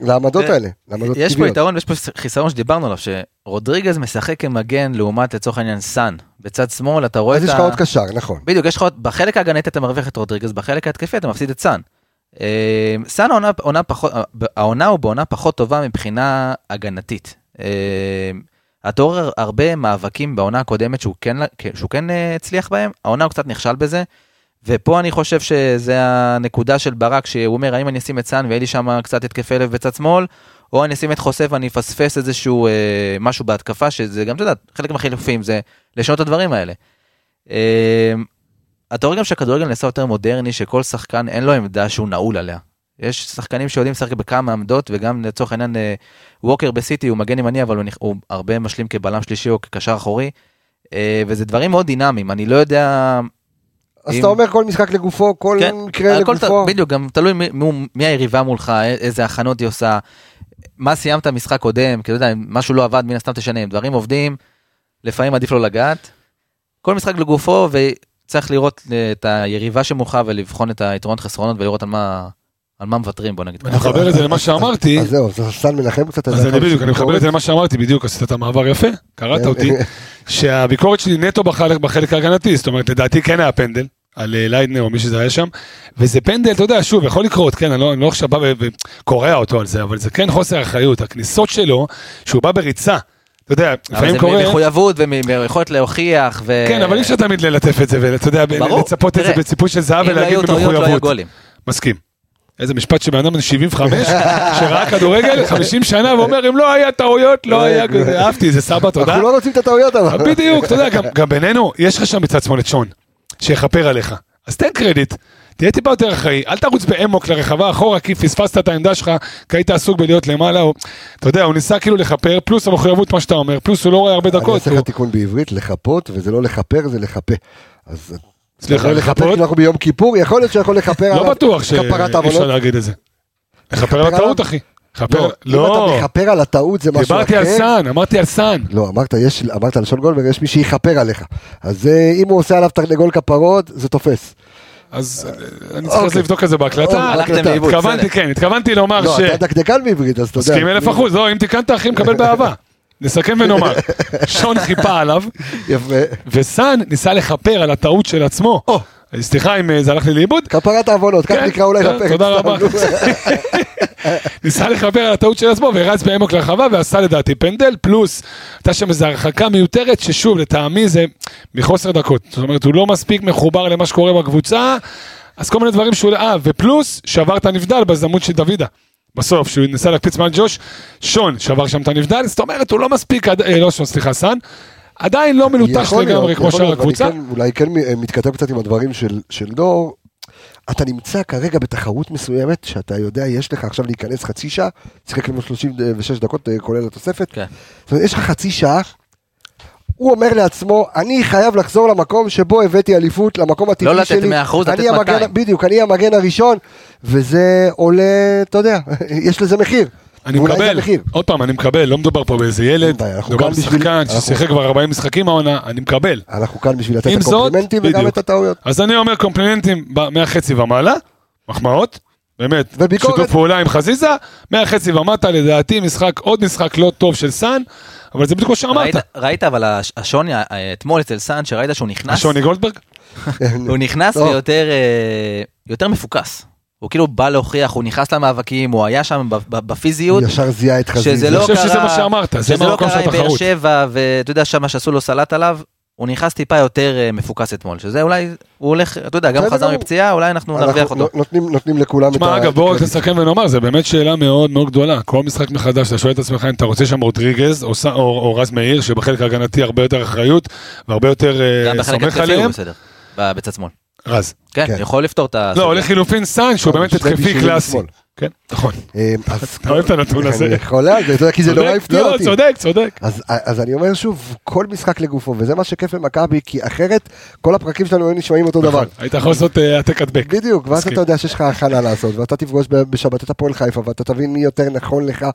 לעמדות האלה, לעמדות יש פה טבעיות. יתרון ויש פה חיסרון שדיברנו עליו, שרודריגז משחק כמגן לעומת לצורך העניין סאן. בצד שמאל אתה רואה אז את יש ה... לך עוד קשר, נכון. בדיוק, יש לך עוד, בחלק ההגנתי אתה מרוויח את רודריגז, בחלק ההתקפי אתה מפסיד את סאן. אה, סאן העונה, עונה פחות, העונה הוא בעונה פחות טובה מבחינה הגנתית. רואה הרבה מאבקים בעונה הקודמת שהוא כן, שהוא כן אה, הצליח בהם, העונה הוא קצת נכשל בזה. ופה אני חושב שזה הנקודה של ברק, שהוא אומר, האם אני אשים את סאן ויהיה לי שם קצת התקפי לב בצד שמאל, או אני אשים את חושף ואני אפספס איזשהו אה, משהו בהתקפה, שזה גם, אתה יודע, חלק מהחילופים זה לשנות את הדברים האלה. אה, אתה רואה גם שהכדורגל נעשה יותר מודרני, שכל שחקן אין לו עמדה שהוא נעול עליה. יש שחקנים שיודעים לשחק בכמה עמדות, וגם לצורך העניין אה, ווקר בסיטי הוא מגן ימני, אבל הוא, נכ- הוא הרבה משלים כבלם שלישי או כקשר אחורי, אה, וזה דברים מאוד דינמיים, אני לא יודע... אז אם- אתה אומר כל משחק לגופו, כל כן, מקרה לגופו. ת- בדיוק, גם תלוי מי, מי, היריבה מולך, א- איזה הכנות היא עושה, מה סיימת משחק קודם, כי אתה יודע, אם משהו לא עבד, מן הסתם תשנה, אם דברים עובדים, לפעמים עדיף לא לגעת. כל משחק לגופו, וצריך לראות אה, את היריבה שמולך ולבחון את היתרונות חסרונות ולראות על מה, על מה מוותרים, בוא נגיד. אני מחבר את זה למה שאמרתי, אז זהו, אז סן מנחם קצת. אז אני בדיוק, אני מחבר את זה למה שאמרתי, בדיוק עשית את המעבר יפה, קראת אותי, שהביקורת שלי נטו בחלק, בחלק ההגנתי, זאת אומרת, לדעתי כן היה פנדל, על אה, ליידנר או מי שזה היה שם, וזה פנדל, אתה יודע, שוב, יכול לקרות, כן, אני לא, אני לא עכשיו בא וקורע אותו על זה, אבל זה כן חוסר אחריות, הכניסות שלו, שהוא בא בריצה, אתה יודע, אבל לפעמים זה קורה, מחויבות ומיכולת להוכיח, ו... כן, אבל אי אפשר תמיד ללטף את זה, ואתה יודע, לצפות את זה בציפוי של זהב אם לא ולהגיד היו טעויות, לא היו במחויבות. גולים. מסכים. איזה משפט שבן אדם בן 75, שראה כדורגל 50 שנה ואומר, אם לא היה טעויות, לא היה כזה, אהבתי, זה סבא, תודה. אנחנו לא רוצים את הטעויות אבל. בדיוק, אתה יודע, גם- בינינו, יש לך שם מצד שמאל את שון, שיכפר עליך. אז תן קרדיט, תהיה טיפה יותר אחראי, אל תרוץ באמוק לרחבה אחורה, כי פספסת את העמדה שלך, כי היית עסוק בלהיות למעלה, או, אתה יודע, הוא ניסה כאילו לכפר, פלוס המחויבות, מה שאתה אומר, פלוס הוא לא רואה הרבה אני דקות. אעשה הוא- לך תיקון בעברית, לחפות, וזה לא לכפר, זה לחפה. אז... סליחה? כי אנחנו ביום כיפור, יכול להיות שיכול לכפר לא עליו בטוח שאי כפרת אפשר עוונות. להגיד את זה. לכפר על? הטעות, אחי. לכפר, לא, אם לא, אתה מכפר על הטעות זה משהו אחר. דיברתי על סאן, אמרתי על סאן. לא, אמרת, יש, אמרת על שון גולדברג, יש מי שיכפר עליך. אז אה, אם הוא עושה עליו תרנגול כפרות, זה תופס. אז אה, אני צריך אוקיי. לבדוק את זה בהקלטה. לאיבוד, התכוונתי. כן, התכוונתי לומר לא, ש... אתה דקדקן בעברית, אז אתה יודע. מסכים אלף אחוז, לא, אם תיקנת אחי מקבל באהבה. נסכם ונאמר, שון חיפה עליו, יפה. וסאן ניסה לכפר על הטעות של עצמו. סליחה אם אה, זה הלך לי לאיבוד. כפרת העוונות, כך כן, נקרא אולי לפרק. תודה סתם, רבה. ניסה לכפר על הטעות של עצמו ורץ בעמוק לרחבה ועשה לדעתי פנדל, פלוס הייתה שם איזו הרחקה מיותרת ששוב לטעמי זה מחוסר דקות. זאת אומרת הוא לא מספיק מחובר למה שקורה בקבוצה, אז כל מיני דברים שהוא... אה, ופלוס שבר את הנבדל בהזדמנות של דוידה. בסוף, שהוא ניסה להקפיץ מעל ג'וש, שון שבר שם את הנבדל, זאת אומרת הוא לא מספיק, אה, לא שון, סליחה, סאן, עדיין לא מלוטש לגמרי כמו שאר הקבוצה. כן- אולי כן אה, מתכתב קצת עם הדברים של של דור. אתה נמצא כרגע בתחרות מסוימת, שאתה יודע, יש לך עכשיו להיכנס חצי שעה, שיחק לנו 36 דקות אה, כולל התוספת. כן. זאת אומרת, יש לך חצי שעה, הוא אומר לעצמו, אני חייב לחזור למקום שבו הבאתי אליפות, למקום הטבעי לא שלי. לתת 100%, לתת אני המגן- 200. בדיוק, אני המגן הראשון, וזה עולה, אתה יודע, יש לזה מחיר. אני מקבל. עוד פעם, אני מקבל, לא מדובר פה באיזה ילד, מדובר בשחקן ששיחק כבר 40 משחקים העונה, אני מקבל. אנחנו כאן בשביל לתת את הקומפלימנטים וגם. את הטעויות. אז אני אומר קומפלימנטים מהחצי ומעלה, מחמאות, באמת. שיתוף פעולה עם חזיזה, מהחצי ומטה, לדעתי משחק, עוד משחק לא טוב של סאן, אבל זה בדיוק כמו שאמרת, ראית, ראית אבל הש- השוני אה, אתמול אצל סאן, שראית שהוא נכנס, שוני גולדברג, הוא נכנס לא. ויותר אה, יותר מפוקס. הוא כאילו בא להוכיח, הוא נכנס למאבקים, הוא היה שם ב- ב- בפיזיות. ישר זיהה את חזיזה. שזה לא אני חושב קרה, שזה מה שאמרת, זה שזה לא קרה עם באר. שבע, ואתה יודע שמה שעשו לו סלט עליו, הוא נכנס טיפה יותר אה, מפוקס אתמול, שזה אולי, הוא הולך, אתה יודע, גם חזר. מפציעה, אולי אנחנו נרוויח אותו. נותנים- נותנים לכולם את תשמע, ה... אגב, בואו רק. נסכם ונאמר, זה באמת שאלה מאוד מאוד גדולה. כל משחק מחדש, אתה שואל את עצמך אם אתה רוצה שם רודריגז או או או רז מאיר, שבחלק ההגנתי הרבה יותר אחריות והרבה יותר אה, גם בחלק סומך התקפי הוא עליהם. בסדר, בצד שמאל. רז. כן, כן. יכול לפתור את ה... לא, הולך חילופין סאן, שהוא באמת התקפי קלאסי. כן, נכון. אה, אז- אתה אוהב את הנתון הזה. אני יכול להגיד, אתה יודע, כי זה נורא הפתיע לא, אותי. צודק, צודק. אז, אז אני אומר שוב, כל משחק לגופו, וזה מה שכיף במכבי, כי אחרת כל הפרקים שלנו היו נשמעים אותו דבר. נכון. היית יכול לעשות אה, העתק הדבק. בדיוק, ואז. אתה יודע שיש לך הכנה לעשות, ואתה תפגוש בשבת את הפועל חיפה, ואתה תבין מי יותר נכון לך,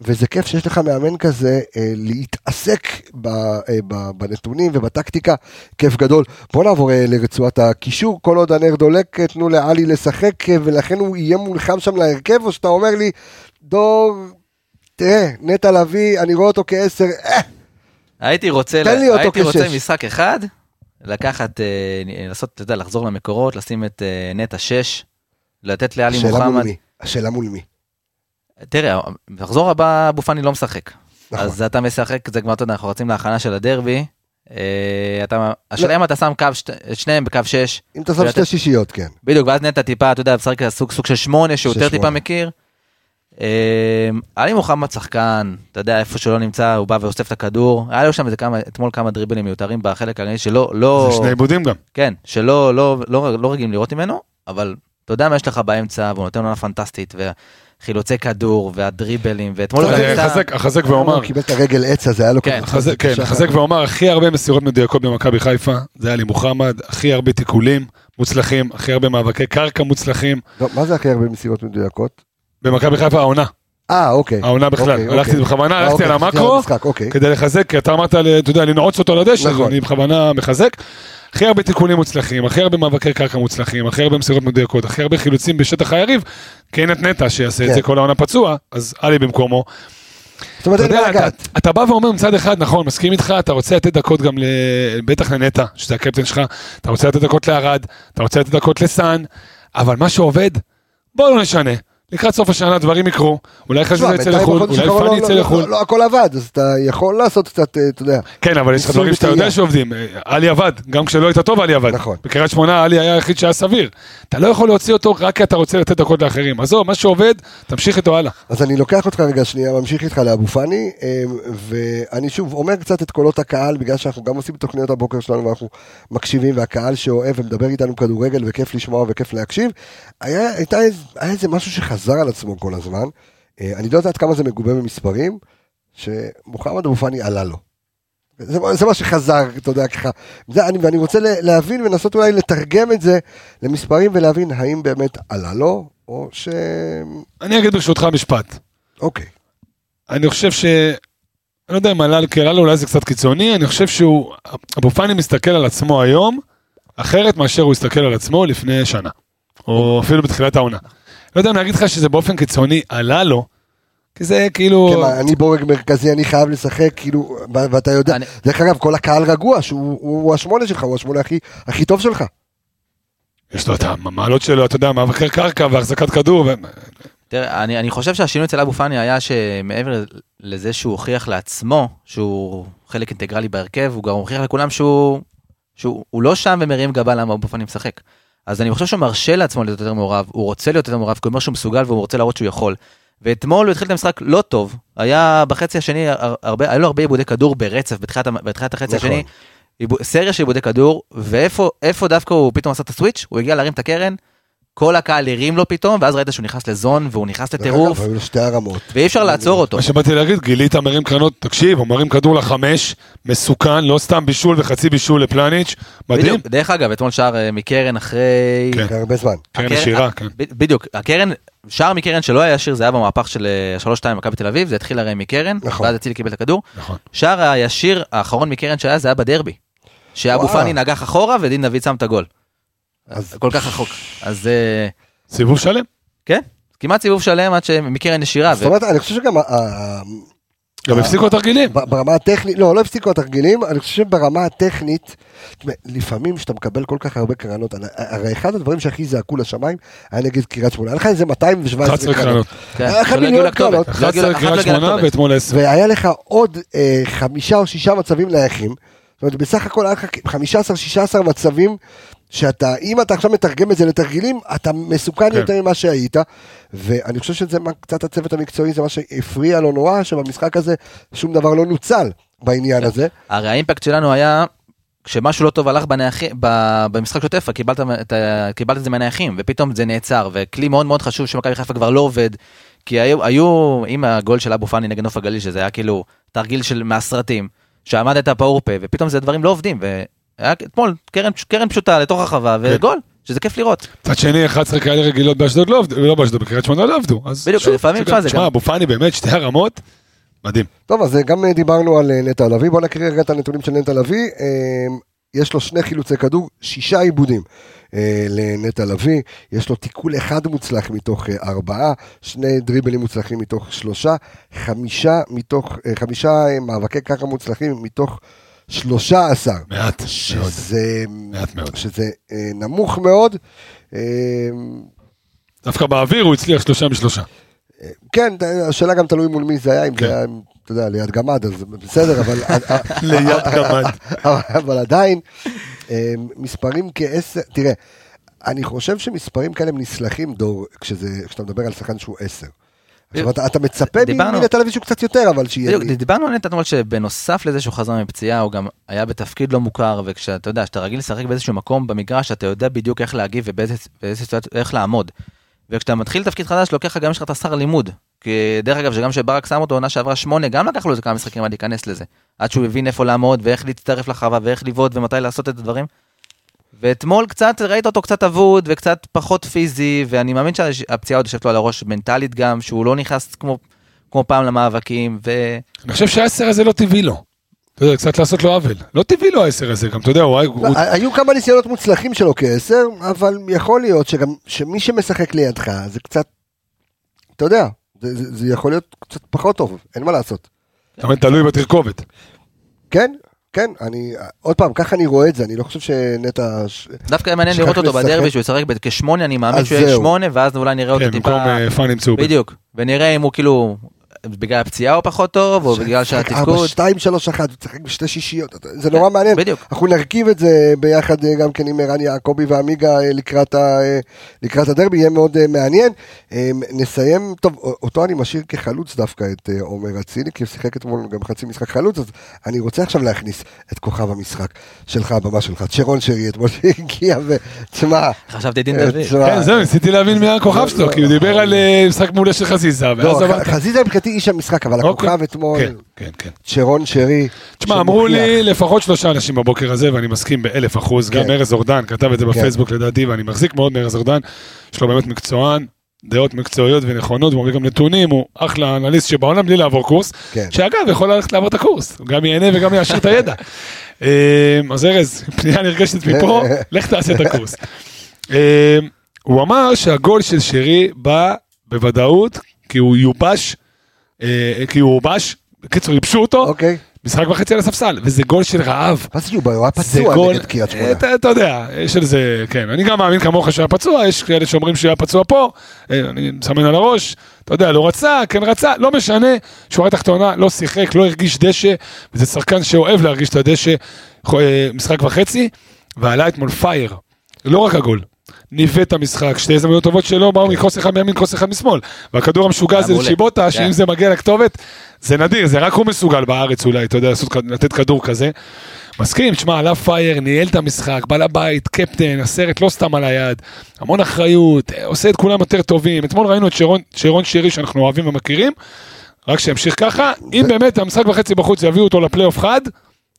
וזה כיף שיש לך מאמן כזה אה, להתעסק אה, בנתונים ובטקטיקה, כיף גדול. בוא נעבור אה, לרצועת הקישור, כל עוד הנר דולק, אה, תנו לעלי לשחק, אה, ולכן הוא יהיה מולחם שם להרכב, או שאתה אומר לי, דור, תראה, נטע לביא, אני רואה אותו כעשר, אה, הייתי רוצה, תן לי אותו הייתי רוצה כשש. משחק אחד, לקחת, אה, לעשות, אתה יודע, לחזור למקורות, לשים את אה, נטע 6, לתת לאלי השאלה מול מוחמד. מי? השאלה מול מי? תראה, מחזור הבא אבו פאני לא משחק. נכון. אז אתה משחק, זה כבר, אתה יודע, אנחנו רצים להכנה של הדרבי. אה, אתה, השאלה אם אתה שם קו, שניהם בקו 6, אם אתה שם שתי שישיות, כן. בדיוק, ואז נטע טיפה, אתה יודע, משחק סוג, של שמונה, שהוא של יותר טיפה. מכיר. אה, עלי מוחמד שחקן, אתה יודע, איפה שלא נמצא, הוא בא ואוסף את הכדור. היה לו שם איזה כמה, אתמול כמה דריבלים מיותרים בחלק הרגיל שלא, לא, זה שני עיבודים גם. כן, שלא לא, לא, לא רגילים לראות ממנו, אבל אתה יודע מה יש לך באמצע, והוא נותן עונה פנטסטית, וחילוצי כדור, והדריבלים, ואתמול הוא גם ניסה... חזק- החזק ואומר, הוא קיבל את הרגל עץ הזה, היה לו כן, כזה חזק, כן. חזק ואומר, הכי הרבה מסירות מדויקות במכבי חיפה, זה היה לי מוחמד, הכי הרבה תיקולים מוצלחים, הכי הרבה מאבקי קרקע מוצלחים, לא, מה זה הכי הרבה מסירות מדויקות? במכבי חיפה העונה, אה, אוקיי. העונה בכלל, אוקיי, הלכתי אוקיי. בכוונה, אה, הלכתי אוקיי, על המקרו, המשחק, אוקיי. כדי לחזק, כי אתה אמרת, אתה יודע, לנעוץ אותו לדשא, נכון. אני בכוונה מחזק. הכי הרבה תיקולים מוצלחים, הכי הרבה מאבקי קרקע מוצלחים, הכי הרבה מסירות מדויקות, הכי הרבה חילוצים בשטח היריב, כי אין את נטע שיעשה את כן. זה כל העונה פצוע, אז עלי במקומו. זאת אומרת, אתה אין מה יודע, אתה. אתה בא ואומר מצד אחד, נכון, מסכים איתך, אתה רוצה לתת דקות גם. בטח לנטע, שזה הקפטן שלך, אתה רוצה לתת דקות לארד, אתה רוצה לתת דקות לסאן, אבל מה שעובד, בוא לא נשנה. לקראת סוף השנה דברים יקרו, אולי חזיזה יצא לחו"ל, אולי פאני לא- יצא לא- לחו"ל. לא- הכל עבד, אז אתה יכול לעשות קצת, אה, אתה יודע. כן, אבל יש לך דברים שאתה. יודע שעובדים. עלי עבד, גם כשלא היית טוב עלי עבד. נכון. בקריית שמונה עלי היה היחיד שהיה סביר. אתה לא יכול להוציא אותו רק כי אתה רוצה לתת דקות לאחרים. עזוב, מה שעובד, תמשיך איתו הלאה. אז אני לוקח אותך רגע שנייה, ממשיך איתך לאבו פאני, אה, ואני שוב אומר קצת את קולות הקהל, בגלל שאנחנו גם עושים תוכניות הבוקר שלנו ואנחנו מקשיבים, והקהל שאוהב ומדבר איתנו כדורגל וכיף לשמוע וכיף להקשיב, היה, הייתה, היה איזה משהו שחזר על עצמו כל הזמן. אה, אני לא יודעת כמה זה מגובה במספרים, שמוחמד אבו פאני עלה לו. זה, זה מה שחזר, אתה יודע, ככה. זה, אני, ואני רוצה לה- להבין ולנסות אולי לתרגם את זה למספרים ולהבין האם באמת עלה לו, או ש... אני אגיד ברשותך משפט. אוקיי. אני חושב ש... אני לא יודע אם עלה קהלה אולי זה קצת קיצוני, אני חושב שהוא... אבו פאני מסתכל על עצמו היום, אחרת מאשר הוא הסתכל על עצמו לפני שנה. או אפילו בתחילת העונה. לא יודע אם להגיד לך שזה באופן קיצוני עלה לו, כי זה כאילו... כן, מה, אני בורג מרכזי, אני חייב לשחק, כאילו, ואתה יודע, אני- דרך אגב, כל הקהל רגוע, שהוא הוא- הוא השמונה שלך, הוא השמונה הכי- הכי טוב שלך. יש לו את המעלות שלו, אתה יודע, מאבקי קרקע והחזקת כדור. ו... תראה, אני, אני חושב שהשינוי אצל אבו פאני היה שמעבר לזה שהוא הוכיח לעצמו שהוא חלק אינטגרלי בהרכב, הוא גם הוכיח לכולם שהוא, שהוא הוא לא שם ומרים גבה למה אבו פאני משחק. אז אני חושב שהוא מרשה לעצמו להיות יותר מעורב, הוא רוצה להיות יותר מעורב, כי הוא אומר שהוא מסוגל והוא רוצה להראות שהוא יכול. ואתמול הוא התחיל את המשחק לא טוב, היה בחצי השני, הר- הרבה, היה לו הרבה עיבודי כדור ברצף בתחילת, בתחילת החצי נכון. השני, סריה של עיבודי כדור, ואיפה איפה דווקא הוא פתאום עשה את הסוויץ', הוא הגיע להרים את הקרן, כל הקהל הרים לו פתאום, ואז ראית שהוא נכנס לזון והוא נכנס לטירוף, היו לו שתי הרמות. ואי אפשר לעצור אותו. מה שבאתי להגיד, גילית מרים קרנות, תקשיב, הוא מרים כדור לחמש, מסוכן, לא סתם בישול וחצי בישול לפלניץ', מדהים. בדיוק, דרך אגב, אתמול שער אה, מקרן אחרי... כן. הרבה זמן. קרן הקרן- ישירה, כן. ב- בדיוק, הקרן, שער מקרן שלא היה ישיר, זה היה במהפך של אה, 3-2 מכבי תל אביב, זה התחיל הרי מקרן, נכון. ואז אצילי קיבל את הכדור. נכון. שער הישיר האחרון מקרן שהיה, זה היה בדרבי. שאבו. פאני נגח אחורה ודין דוד שם את הגול. אז- כל כך רחוק. אז אה, סיבוב שלם. כן, כמעט סיבוב שלם עד שמקרן ישירה. זאת אומרת, אני חושב שגם גם הפסיקו התרגילים. ברמה הטכנית, לא, לא הפסיקו התרגילים, אני חושב שברמה הטכנית, לפעמים כשאתה מקבל כל כך הרבה קרנות, אני- הרי אחד הדברים שהכי זעקו לשמיים היה נגד קריית שמונה, היה לך איזה 217 11 קרנות. כן, היה לך שלא הגיעו מיליון. קרנות. לא הגיעו- 11 אחת קריית לא הגיעה שמונה. ואתמול 10. והיה לך עוד אה, חמישה או שישה מצבים נייחים. זאת אומרת, בסך הכל היה לך 15-16 מצבים, שאתה, אם אתה עכשיו מתרגם את זה לתרגילים, אתה מסוכן כן. יותר ממה שהיית, ואני חושב שזה מה- קצת הצוות המקצועי, זה מה שהפריע לו נורא, שבמשחק הזה שום דבר לא נוצל בעניין הזה. הרי האימפקט שלנו היה, כשמשהו לא טוב הלך בנייחים, ב- במשחק שוטף, קיבלת, קיבלת את זה מהנייחים, ופתאום זה נעצר, וכלי מאוד מאוד חשוב שמכבי חיפה כבר לא עובד, כי היו, היו עם הגול של אבו פאני נגד נוף הגליל, שזה היה כאילו תרגיל של מהסרטים, שעמדת פעור פה, ופתאום זה דברים לא עובדים, והיה אתמול קרן, קרן פשוטה לתוך הרחבה, וגול, שזה כיף לראות. מצד שני, 11 כאלה רגילות באשדוד לא עבדו, לא באשדוד, בקריית שמונה לא עבדו. אז בדיוק, שוב, לפעמים, זה גם- תשמע, אבו פאני באמת, שתי הרמות, מדהים. טוב, אז גם אה, דיברנו על אה, נטע לביא, בוא נקריא רגע את הנתונים של נטע לביא. אה, יש לו שני חילוצי כדור, שישה עיבודים אה, לנטע לביא, יש לו תיקול אחד מוצלח מתוך אה, ארבעה, שני דריבלים מוצלחים מתוך שלושה, חמישה מתוך, אה, חמישה אה, מאבקי קרקע מוצלחים מתוך שלושה עשר. מעט מאוד. שזה, מעט מאוד. שזה אה, נמוך מאוד. אה, דווקא באוויר הוא הצליח שלושה משלושה. כן, השאלה גם תלוי מול מי זה היה, אם כן. זה היה, אתה יודע, ליד גמד, אז בסדר, אבל... ליד גמד. אבל עדיין, אה, מספרים כעשר, תראה, אני חושב שמספרים כאלה הם נסלחים, דור, כשאתה מדבר על שחקן שהוא עשר. עכשיו, אתה, אתה מצפה מנטע לביא שהוא קצת יותר, אבל שיהיה... דיברנו על נטע אתמול שבנוסף לזה שהוא חזר מפציעה, הוא גם היה בתפקיד לא מוכר, וכשאתה יודע, שאתה רגיל לשחק באיזשהו מקום במגרש, אתה יודע בדיוק איך להגיב ובאיזה באיזה סיטואציה, איך לעמוד. וכשאתה מתחיל תפקיד חדש, לוקח לך גם יש לך את השר לימוד. כי דרך אגב, שגם שברק שם אותו עונה שעברה שמונה, גם לקח לו איזה כמה משחקים עד להיכנס לזה. עד שהוא הבין איפה לעמוד, ואיך להצטרף לחווה, ואיך לבעוט, ומתי לעשות את הדברים. ואתמול קצת, ראית אותו קצת אבוד, וקצת פחות פיזי, ואני מאמין שהפציעה עוד יושבת לו על הראש מנטלית גם, שהוא לא נכנס כמו, כמו פעם למאבקים, ו... אני חושב שהעשר הזה לא טבעי לו. אתה יודע, קצת לעשות לו עוול. לא טבעי לו העשר הזה, גם אתה יודע, הוא... לא, היו כמה ניסיונות מוצלחים שלו כעשר, אבל יכול להיות שגם, שמי שמשחק לידך, זה קצת, אתה יודע, זה, זה, זה יכול להיות קצת פחות טוב, אין מה לעשות. זאת אומרת, תלוי בתרכובת. כן, כן, אני, עוד פעם, ככה אני רואה את זה, אני לא חושב שנטע... ש- דווקא היה מעניין לראות אותו. בדרבי, שהוא ישחק כשמונה, אני מאמין שהוא יהיה. שמונה, ואז אולי נראה אותו כן, במקום טיפה... אה, פאנים צהובים. בדיוק. ונראה אם הוא כאילו, בגלל הפציעה הוא פחות טוב, או בגלל ארבע, שהתפקוד... שתיים, שלוש, אחת, הוא משחק בשתי שישיות, זה נורא מעניין. בדיוק. אנחנו נרכיב את זה ביחד אה, גם כן עם ערן יעקבי ועמיגה אה, לקראת, ה, אה, לקראת הדרבי, יהיה מאוד מעניין. אה, נסיים, טוב, אותו אני משאיר כחלוץ דווקא את עומר אצילי, כי הוא שיחק אתמול גם חצי משחק חלוץ, אז אני רוצה עכשיו להכניס את כוכב המשחק שלך, הבמה שלך, צ'רון שרי אתמול שהגיע, ותשמע, חשבתי דין דוד. כן, זהו, ניסיתי להבין מי הכוכב שלו, כי הוא דיבר על משחק מעולה של חזיזה, לא, ואז אמרת... חזיזה מבחינתי איש המשחק, אבל אוקיי. הכוכב אתמול, כן, כן, כן. צ'רון שרי, תשמע, אמרו. לי לפחות שלושה אנשים בבוקר הזה, ואני מסכים באלף אחוז, גם כן. ארז אורדן כתב את זה כן. בפייסבוק לדעתי, ואני מחזיק מאוד מארז אורדן, יש לו באמת מקצוען, דעות מקצועיות ונכונות, הוא גם נתונים, הוא אחלה אנליסט שבעולם בלי לעבור קורס, כן. שאגב, יכול ללכת לעבור את הקורס, הוא גם ייהנה וגם יעשיר את הידע. אמ, אז ארז, פנייה נרגשת מפה, לך תעשה את הקורס. אמ, הוא אמר שהגול של שרי בא בוודאות, כי הוא יובש, כי הוא הובש, בקיצור, ייבשו אותו, אוקיי. משחק וחצי על הספסל, וזה גול של רעב. מה זה יובה? הוא היה פצוע נגד קריית שמונה. אתה, אתה יודע, יש על זה, כן, אני גם מאמין כמוך שהיה פצוע, יש כאלה שאומרים שהוא היה פצוע פה, אה, אני מסמן על הראש, אתה יודע, לא רצה, כן רצה, לא משנה, שורה תחתונה, לא שיחק, לא הרגיש דשא, וזה שחקן שאוהב להרגיש את הדשא, אה, משחק וחצי, ועלה אתמול פייר, לא רק הגול. ניווט את המשחק, שתי הזדמנויות טובות שלו באו מקרוס אחד מימין, קרוס אחד משמאל. והכדור המשוגע הזה. לשיבוטה, כן. שאם זה מגיע לכתובת, זה נדיר, זה רק הוא מסוגל בארץ אולי, אתה יודע, לתת כדור כזה. מסכים, תשמע, עלה פייר, ניהל את המשחק, בעל הבית, קפטן, הסרט לא סתם על היד, המון אחריות, אה, עושה את כולם יותר טובים. אתמול ראינו את שרון, שרון שירי שאנחנו אוהבים ומכירים, רק שימשיך ככה, אם באמת המשחק וחצי בחוץ יביאו אותו לפלייאוף חד,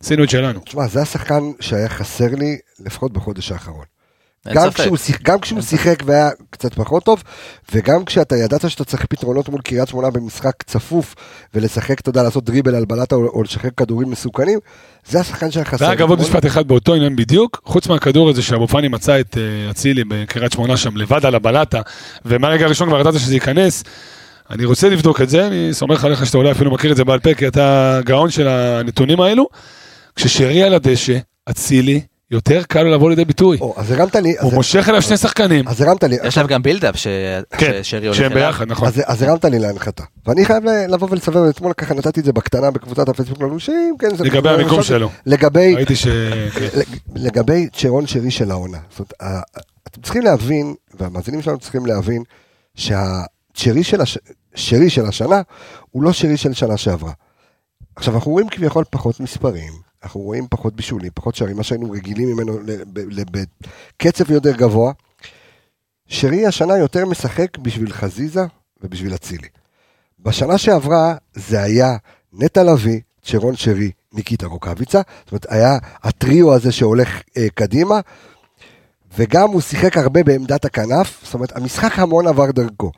עשינו את שלנו. תשמע, זה השחקן שהיה חסר לי לפחות בחודש האחרון. גם. כשהוא, שיח, גם כשהוא שיחק והיה קצת פחות טוב, וגם כשאתה ידעת שאתה צריך פתרונות מול קריית שמונה במשחק צפוף, ולשחק, אתה יודע, לעשות דריבל על בלטה או, או לשחרר כדורים מסוכנים, זה השחקן שהיה חסר. ואגב, עוד. משפט אחד באותו עניין בדיוק, חוץ מהכדור הזה שאבו פאני מצא את אה, אצילי בקריית שמונה שם לבד על הבלטה, ומהרגע הראשון כבר ידעת שזה ייכנס. אני רוצה לבדוק את זה, אני סומך עליך שאתה אולי אפילו מכיר את זה בעל פה, כי אתה גאון של הנתונים האלו. כששרי על הדשא, אצילי יותר קל לו לבוא לידי ביטוי. או, אז הרמת לי, הוא אז- מושך אליו שני שחקנים. אז הרמת לי, יש להם גם בילדאפ ש- כן, ששרי הולך שהם אליו. ביחד, נכון. אז, אז הרמת לי להנחתה. ואני חייב לבוא ולסבב, אתמול ככה נתתי את זה בקטנה בקבוצת הפייסבוק לאנושים, כן, זה- לגבי זה- המיקום שלו. לגבי, ראיתי ש... לג- לגבי צ'רון שרי של העונה. זאת אומרת, אתם צריכים להבין, והמאזינים שלנו צריכים להבין, שהשרי של, הש... שרי של השנה הוא לא שרי של שנה שעברה. עכשיו, אנחנו רואים כביכול פחות מספרים, אנחנו רואים פחות בישולים, פחות שערים, מה שהיינו רגילים ממנו בקצב יותר גבוה. שרי השנה יותר משחק בשביל חזיזה ובשביל אצילי. בשנה שעברה זה היה נטע לביא, צ'רון שרי, ניקיטה רוקאביצה, זאת אומרת היה הטריו הזה שהולך אה, קדימה, וגם הוא שיחק הרבה בעמדת הכנף, זאת אומרת המשחק המון עבר דרכו.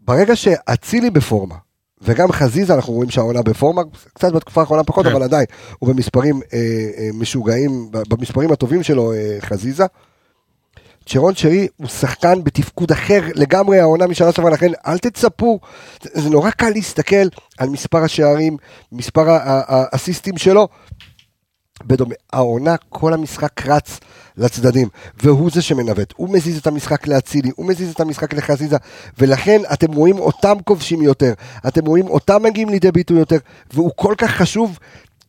ברגע שאצילי בפורמה, וגם חזיזה אנחנו רואים שהעונה בפורמה, קצת בתקופה האחרונה פחות, כן. אבל עדיין, הוא במספרים אה, אה, משוגעים, במספרים הטובים שלו אה, חזיזה. צ'רון שרי הוא שחקן בתפקוד אחר לגמרי העונה משנה שעברה, לכן אל תצפו, זה, זה נורא קל להסתכל על מספר השערים, מספר האסיסטים שלו. בדומה, העונה, כל המשחק רץ לצדדים, והוא זה שמנווט, הוא מזיז את המשחק לאצילי, הוא מזיז את המשחק לחזיזה, ולכן אתם רואים אותם כובשים יותר, אתם רואים אותם מגיעים לידי ביטוי יותר, והוא כל כך חשוב,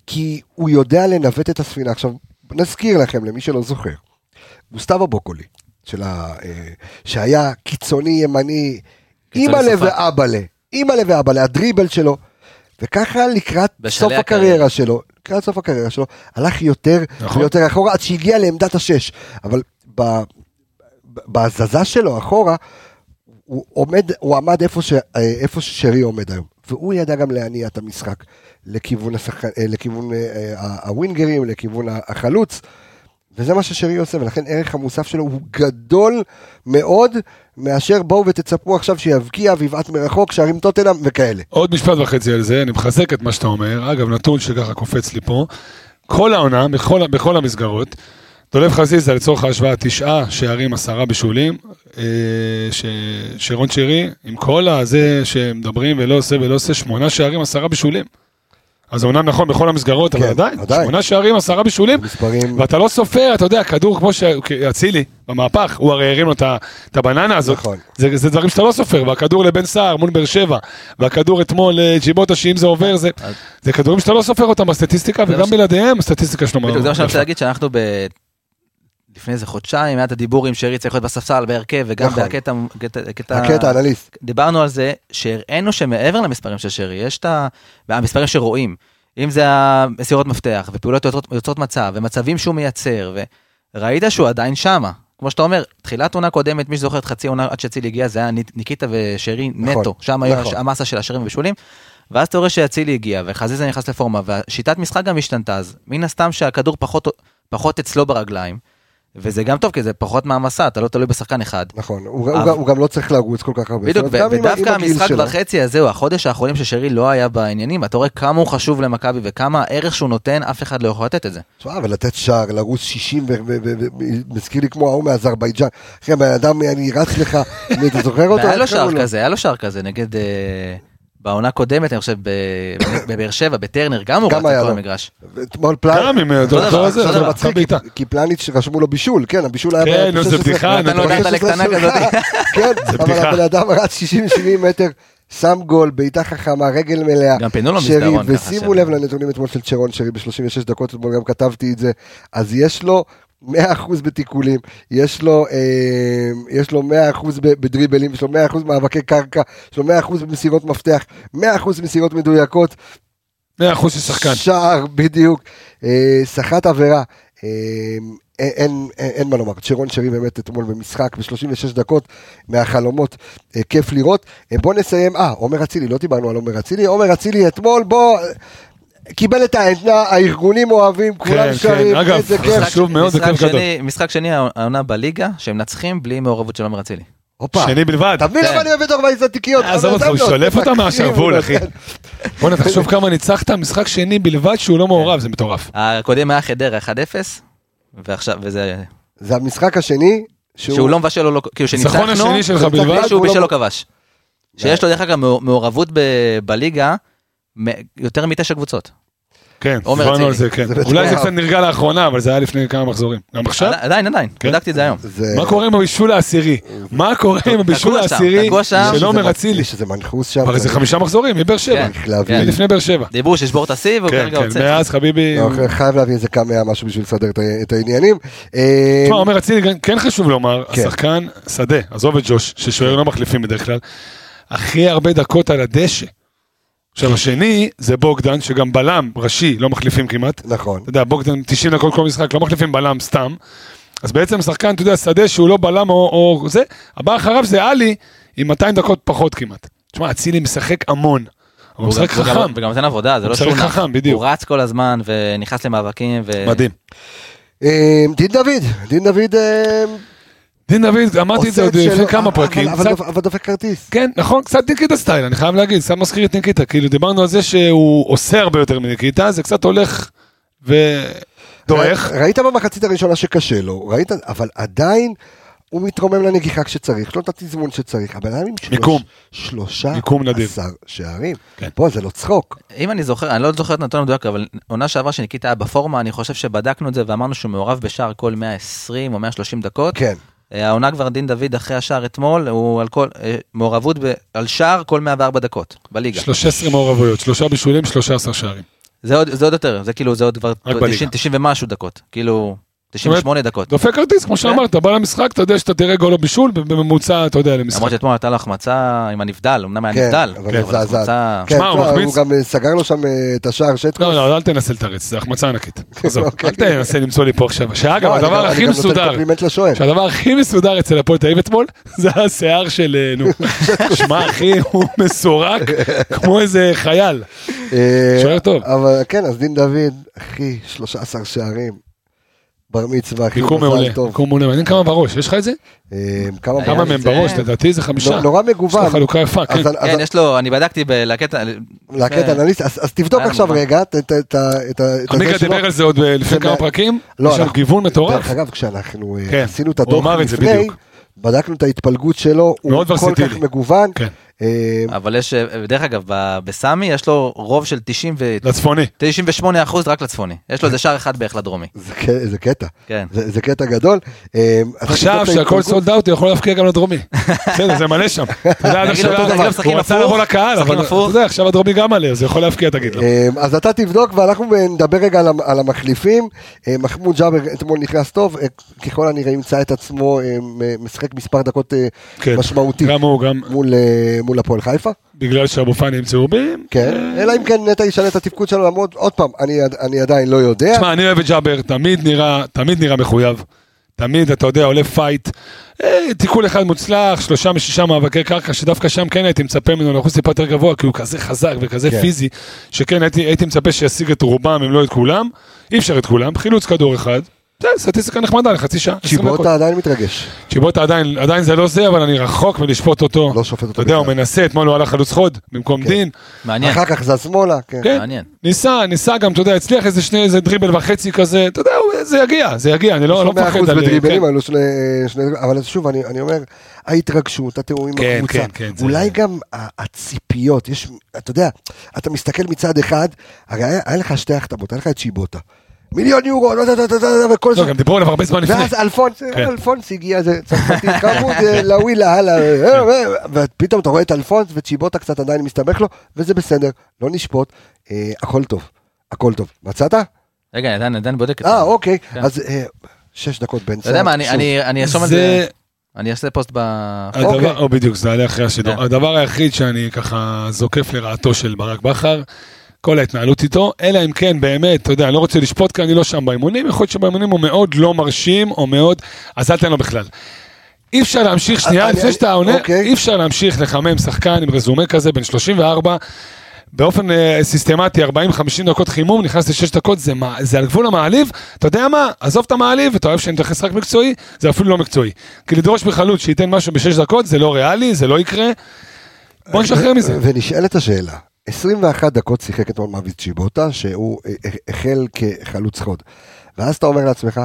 כי הוא יודע לנווט את הספינה. עכשיו, נזכיר לכם, למי שלא זוכר, גוסטבו בוקולי, ה, אה, שהיה קיצוני ימני, אימא'לה. ואבאלה, אימא'לה ואבאלה, הדריבל שלו, וככה לקראת סוף. הקריירה שלו, לקראת סוף הקריירה שלו, הלך יותר נכון. ויותר אחורה, עד שהגיע לעמדת השש. אבל בהזזה שלו אחורה, הוא עומד, הוא עמד איפה, ש, אה, איפה ששרי עומד היום. והוא ידע גם להניע את המשחק לכיוון, השחק, אה, לכיוון אה, הווינגרים, לכיוון החלוץ. וזה מה ששרי עושה, ולכן ערך המוסף שלו הוא גדול מאוד, מאשר בואו ותצפו עכשיו שיבקיע ויבעט מרחוק, שערים טוטנאם וכאלה. עוד משפט וחצי על זה, אני מחזק את מה שאתה אומר. אגב, נתון שככה קופץ לי פה. כל העונה, בכל, בכל המסגרות, דולב חזיזה לצורך ההשוואה, תשעה שערים, עשרה בישולים. אה, ש... שרון שרי, עם כל הזה שמדברים ולא עושה ולא עושה, שמונה שערים, עשרה בישולים. אז אמנם נכון בכל המסגרות, אבל כן, עדיין, עדיין. שמונה שערים, עשרה בישולים. מספרים, ואתה לא סופר, אתה יודע, כדור כמו שאצילי, במהפך, הוא הרי הרים לו את הבננה הזאת. נכון. זה, זה דברים שאתה לא סופר, והכדור לבן סער מול באר שבע, והכדור אתמול לג'יבוטה, שאם זה עובר, זה, אז- זה כדורים שאתה לא סופר אותם בסטטיסטיקה, וגם ש- בלעדיהם הסטטיסטיקה שלו בדיוק, זה מה שאני רוצה. להגיד, שאנחנו ב... לפני איזה חודשיים היה את הדיבור עם שרי צריך להיות בספסל בהרכב וגם נכון. בקטע קטע- קטע- הקטע האנליסט. דיברנו על זה שהראינו שמעבר למספרים של שרי יש את המספרים שרואים אם זה המסירות מפתח ופעולות יוצרות, יוצרות מצב ומצבים שהוא מייצר וראית שהוא עדיין שמה. כמו שאתה אומר, תחילת עונה קודמת, מי שזוכר את חצי עונה עד שאצילי הגיע, זה היה ניק- ניקיטה ושרי נכון, נטו, שם היה נכון. המסה של השערים ובישולים. ואז אתה רואה שאצילי הגיע וחזיזה נכנס לפורמה והשיטת משחק גם השתנתה אז מן הסתם שהכדור פחות, פחות אצלו ברגליים. וזה גם טוב כי זה פחות מעמסה אתה לא תלוי בשחקן אחד. נכון, הוא, אבל- הוא, הוא גם לא צריך לרוץ כל כך הרבה. בדיוק, ה- ודווקא המשחק. וחצי הזה, הוא החודש האחרונים ששרי לא היה בעניינים, אתה רואה כמה הוא חשוב למכבי וכמה הערך שהוא נותן, אף אחד לא יכול לתת את זה. תשמע, אבל לתת שער, לרוץ 60, ומזכיר לי כמו ההוא מאזרבייג'אן. אחי, הבן אדם, אני רץ לך, אתה זוכר אותו? והיה לו שער לו? כזה, היה לו שער כזה נגד... אה, בעונה קודמת, אני חושב, בבאר שבע, בטרנר, גם הוא היה על כל. המגרש. אתמול פלניץ', גם עם אותו דבר, דבר הזה, אותו זה דבר. מצחיק. כי פלניץ' רשמו לו בישול, כן, הבישול היה... כן, נו, זה 16. בדיחה, נתן לו נתן לו- דאטה לקטנה. כזאת. כן, זה אבל. הבן אדם רץ 60-70 מטר, שם גול, בעיטה חכמה, רגל מלאה. גם פינו לו מסדרון ככה, ושימו. לב לנתונים אתמול של צ'רון שרי ב-36 דקות, אתמול גם כתבתי את זה, אז יש לו 100% בתיקולים, יש לו, אה, יש לו 100% ב- בדריבלים, יש לו 100% מאבקי קרקע, יש לו 100% במסירות מפתח, 100% מסירות מדויקות, 100% של שחקן. שער, בדיוק. אה, סחט עבירה. אה, אין, אין, אין מה לומר, צ'רון שרי באמת אתמול במשחק ב-36 דקות מהחלומות, אה, כיף לראות. אה, בוא נסיים, אה, עומר אצילי, לא דיברנו על עומר אצילי, עומר אצילי אתמול, בוא, אה, קיבל את העדנה, הארגונים אוהבים, כולם כן, שרים, איזה כיף. חשוב מאוד משחק וכיף גדול. שני- משחק שני העונה בליגה, שהם מנצחים בלי מעורבות של עומר אצילי. הופה, שני בלבד. אתה מבין כן. למה אני אוהב את אורבייז עתיקיות? עזוב אותך, הוא שולף אותה מהשרוול, אחי. בוא'נה, תחשוב כמה ניצחת, משחק שני בלבד שהוא לא מעורב, זה מטורף. הקודם היה חדרה 1-0, ועכשיו, וזה... זה המשחק השני, שהוא לא מבשל או לא... כאילו שניצחנו, השני שלך ניצחנו, בלבד. בלי שהוא הוא לא- כבש. שיש לו דרך אגב מעורבות בליגה יותר מתשע קבוצות. כן, דיברנו על. זה, כן. אולי זה. קצת נרגע לאחרונה, אבל זה היה לפני כמה מחזורים. גם עכשיו? עדיין, עדיין, כן. בדקתי את זה היום. מה קורה עם הבישול העשירי? מה קורה עם הבישול העשירי. של עומר שזה- אצילי? יש איזה מנחוס שם. אבל זה חמישה מחזורים, מבאר שבע. כן, להבין. כן. לפני באר שבע. דיברו שישבור את השיא והוא כן, כרגע כן, עוצר. מאז חביבי... לא, חייב להביא איזה כמה משהו בשביל לסדר את העניינים. אה, תשמע, עומר אצילי, כן חשוב לומר, כן. השחקן שדה, עזוב את ג'וש, ששוער לא מחליפים בדרך כלל, הכי הרבה דקות על הדשא. עכשיו השני זה בוגדן, שגם בלם ראשי לא מחליפים כמעט. נכון. אתה יודע, בוגדן 90 דקות כל משחק, לא מחליפים בלם סתם. אז בעצם שחקן, אתה יודע, שדה שהוא לא בלם או, או זה, הבא אחריו זה עלי עם 200 דקות פחות כמעט. תשמע, אצילי משחק המון. הוא והוא משחק חכם. וגם נותן עבודה, זה הוא לא שהוא נח. חכם, בדיוק. הוא רץ כל הזמן ונכנס למאבקים. ו- מדהים. אה, דין דוד, דין דוד אה, דין דוד, אמרתי את זה עוד לפני כמה פרקים. אבל- דופק כרטיס. כן, נכון, קצת ניקיטה סטייל, אני חייב להגיד, קצת מזכיר את ניקיטה, כאילו דיברנו על זה שהוא עושה הרבה יותר מניקיטה, זה קצת הולך ודועך. ראית במחצית הראשונה שקשה לו, ראית, אבל עדיין הוא מתרומם לנגיחה כשצריך, יש לו את התזמון שצריך, הבן אדם עם שלוש-. שלושה. עשר שערים. כן. בוא, זה לא צחוק. אם אני זוכר, אני לא זוכר את הנתון המדויק, אבל עונה שעברה שניקיטה היה בפורמה, אני חושב שבדקנו את זה ואמרנו שהוא מעורב בשער כל 120 או 130 דקות. כן. אה, העונה כבר דין דוד אחרי השער אתמול, הוא על כל, אה, מעורבות ב, על שער כל 104 דקות בליגה. 13 מעורבויות, שלושה בישולים, 13 שערים. זה עוד, זה עוד יותר, זה כאילו, זה עוד כבר רק בליגה. 90, 90 ומשהו דקות, כאילו, 98 דקות. דופק כרטיס, כמו שאמרת, בא למשחק, אתה יודע שאתה תראה גול או בישול, בממוצע, אתה יודע, למשחק. למרות שאתמול הייתה לו החמצה עם הנבדל, אמנם היה כן, נבדל, אבל כן, מזעזעת. החמצה- כן, שמע, הוא תשמע, מחמיץ. הוא גם אה, סגר לו שם אה, את השער שטקוס. לא, לא, אל תנסה לתרץ, זה החמצה ענקית. עזוב, אוקיי. אל תנסה למצוא לי פה עכשיו. שאגב, לא, הדבר גם- הכי מסודר. שהדבר הכי מסודר אצל הפועל תל אביב אתמול, זה השיער של, אה, נו, שמע אחי, הוא מסורק כמו איזה חייל. שוער טוב. אבל כן, אז דין דוד, אחי, 13 שערים. בר מצווה, אחי, מיקום מזל מעולה, טוב. מיקום מעולה, מעניין כמה בראש, יש לך את זה? אה, כמה כמה לי מהם בראש, לדעתי זה חמישה. נו- נורא יש מגוון. לך חלוקה יפה, כן. כן, יש לו, אני בדקתי בלהקת... להקת אנליסט, אז תבדוק היה עכשיו מובן. רגע את- ה- את ה- את עמיגה הזה שלו. דיבר על זה עוד ב- לפני כמה מה- פרקים, לא, יש לנו אנחנו- גיוון מטורף. דרך אגב, כשאנחנו אה, כן, עשינו את הדוח לפני. בדקנו את ההתפלגות שלו, הוא כל כך. מגוון. כן. אה, אבל יש, דרך אגב, בסמי יש לו רוב של 90 ו... לצפוני. 98 אחוז רק לצפוני. יש לו איזה שער אחד בערך לדרומי. זה קטע, כן. זה זה קטע גדול. אה, עכשיו שהכל. סולד אאוט, הוא יכול להפקיע גם לדרומי. בסדר, זה מלא שם. הוא רצה לבוא לקהל, אבל אתה הפוך. יודע, עכשיו הדרומי גם מלא, אז הוא יכול להפקיע, תגיד לו. אה, אז אתה תבדוק ואנחנו נדבר רגע על המ- על המחליפים. אה, מחמוד ג'אבר אתמול נכנס טוב, אה, ככל הנראה ימצא את עצמו אה, משחק מספר דקות אה, כן. משמעותי גם הוא, גם מול, אה, הפועל חיפה. בגלל שאבו פאני עם צהובים. כן, אלא אם כן נטע ישנה את התפקוד שלו, למרות, עוד פעם, אני, אני עדיין לא יודע. תשמע, אני אוהב את ג'אבר, תמיד נראה, תמיד נראה מחויב. תמיד, אתה יודע, עולה פייט. אה, תיקול אחד מוצלח, שלושה משישה מאבקי קרקע, שדווקא שם כן הייתי מצפה ממנו לאחוז טיפה יותר גבוה, כי הוא כזה חזק וכזה כן. פיזי, שכן הייתי, הייתי מצפה שישיג את רובם, אם לא את כולם. אי אפשר את כולם, חילוץ כדור אחד. זה סטטיסטיקה נחמדה לחצי שעה. 20 דקות. צ'יבוטה עדיין מתרגש. צ'יבוטה עדיין, עדיין זה לא זה, אבל אני רחוק מלשפוט אותו. לא שופט אותו אתה יודע, הוא. מנסה, אתמול הוא הלך חלוץ חוד במקום כן. דין. מעניין. אחר כך זז שמאלה, כן. כן, מעניין. ניסה, ניסה גם, אתה יודע, הצליח איזה שני, איזה דריבל וחצי כזה, אתה יודע, זה יגיע, זה יגיע, אני לא לא מפחד על... בדריבלים, כן. שני, שני, אבל שוב, אני, אני אומר, ההתרגשות, התיאומים כן, בקבוצה, כן, כן, זה- אולי גם הציפיות, יש, אתה יודע, אתה מסתכל מצד אחד, הרי היה, לך שתי החתמות, היה לך את שיבוטה, מיליון יורו, לא, לא, לא, לא, לא, וכל לא, גם דיברו עליו הרבה זמן לפני. ואז אלפונס, כן. אלפונס הגיע, זה צרפתי אה, לווילה, הלאה, אה, אה, ופתאום אתה רואה את אלפונס וצ'יבוטה קצת עדיין מסתבך לו, וזה בסדר, לא נשפוט, אה, הכל טוב, הכל טוב. מצאת? רגע, עדיין- עדיין בודק את אה, זה. אוקיי, כן. אז אה, שש דקות בן אתה יודע מה, אני- שוב. אני אני ארשום על זה זה, אני אעשה פוסט ב... אוקיי. או בדיוק, זה עלה אחרי השידור. כן. הדבר היחיד שאני ככה זוקף לרעתו של ברק בכר, כל ההתנהלות איתו, אלא אם כן באמת, אתה יודע, אני לא רוצה לשפוט כי אני לא שם באימונים, יכול להיות שבאימונים הוא מאוד לא מרשים, או מאוד, אז אל תן לו בכלל. אי אפשר להמשיך, שנייה, אני- לפני שאתה עונה, אוקיי. אי אפשר להמשיך לחמם שחקן עם רזומה כזה, בן 34, באופן אה, סיסטמטי, 40-50 דקות חימום, נכנס לשש דקות, זה, מה- זה על גבול המעליב, אתה יודע מה, עזוב את המעליב, אתה אוהב שאני מתייחס רק מקצועי, זה אפילו לא מקצועי. כי לדרוש מחלוץ שייתן משהו בשש דקות, זה לא ריאלי, זה לא יקרה. בוא נשחרר מזה. ונשאלת השאלה, 21 דקות שיחק אתמול מאביס צ'יבוטה, שהוא אה, אה, החל כחלוץ חוד. ואז אתה אומר לעצמך,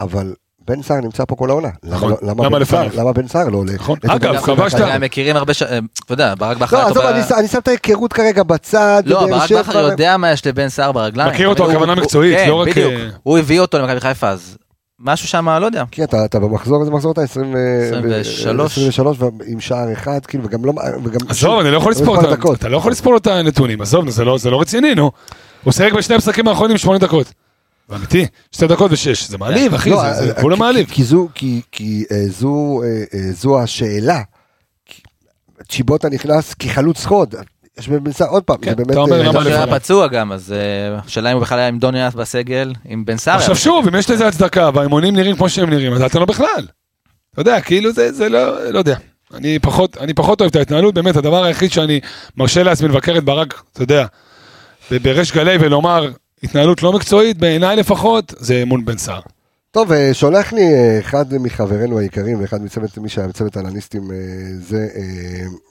אבל בן סער נמצא פה כל העונה. למה נכון. לא- למה למה בן סער-? למה בן סער לא עולה? נכון. אגב, כבשת. הם מכירים הרבה, ש- אתה יודע, ברק בכר... לא, עזוב, אני שם את ההיכרות כרגע בצד. לא, ברק. בכר יודע מה יש לבן סער ברגליים. מכיר אותו, הכוונה מקצועית, כן, לא רק, בדיוק. אה, הוא הביא אותו למכבי חיפה, אז משהו שם, לא יודע. כן, אתה, אתה במחזור, איזה מחזור אתה? 20 ו- 23. 23 ועם שער אחד, כאילו, וגם לא... וגם עזוב, אני לא יכול לא לספור אותה, דקות. אתה לא יכול לספור את הנתונים, עזוב, זה לא- זה לא רציני, נו. הוא שיחק בשני המשחקים האחרונים שמונה דקות. אמיתי, שתי דקות ושש, זה מעליב, אחי, לא, זה- זה אה, כולה כי- מעליב. כי זו, כי, כי אה, זו, אה, אה, זו השאלה. כי- צ'יבוטה נכנס כחלוץ חוד. יש בן סער, עוד פעם, כן, זה באמת... אה, בטח שהוא היה? פצוע גם, אז אה, השאלה אם הוא בכלל היה עם דוניאס בסגל, עם בן סער. עכשיו שוב, אם יש לזה הצדקה והאימונים נראים כמו שהם נראים, אז אתה לא בכלל. אתה יודע, כאילו זה, זה לא, לא יודע. אני פחות, אני פחות אוהב את ההתנהלות, באמת, הדבר היחיד שאני מרשה לעצמי לבקר את ברק, אתה יודע, בריש גלי ולומר, התנהלות לא מקצועית, בעיניי לפחות, זה אמון בן סער. טוב, אה, שולח לי אה, אחד מחברינו היקרים ואחד מצוות, מי שהיה מצוות אנליסטים, אה, זה...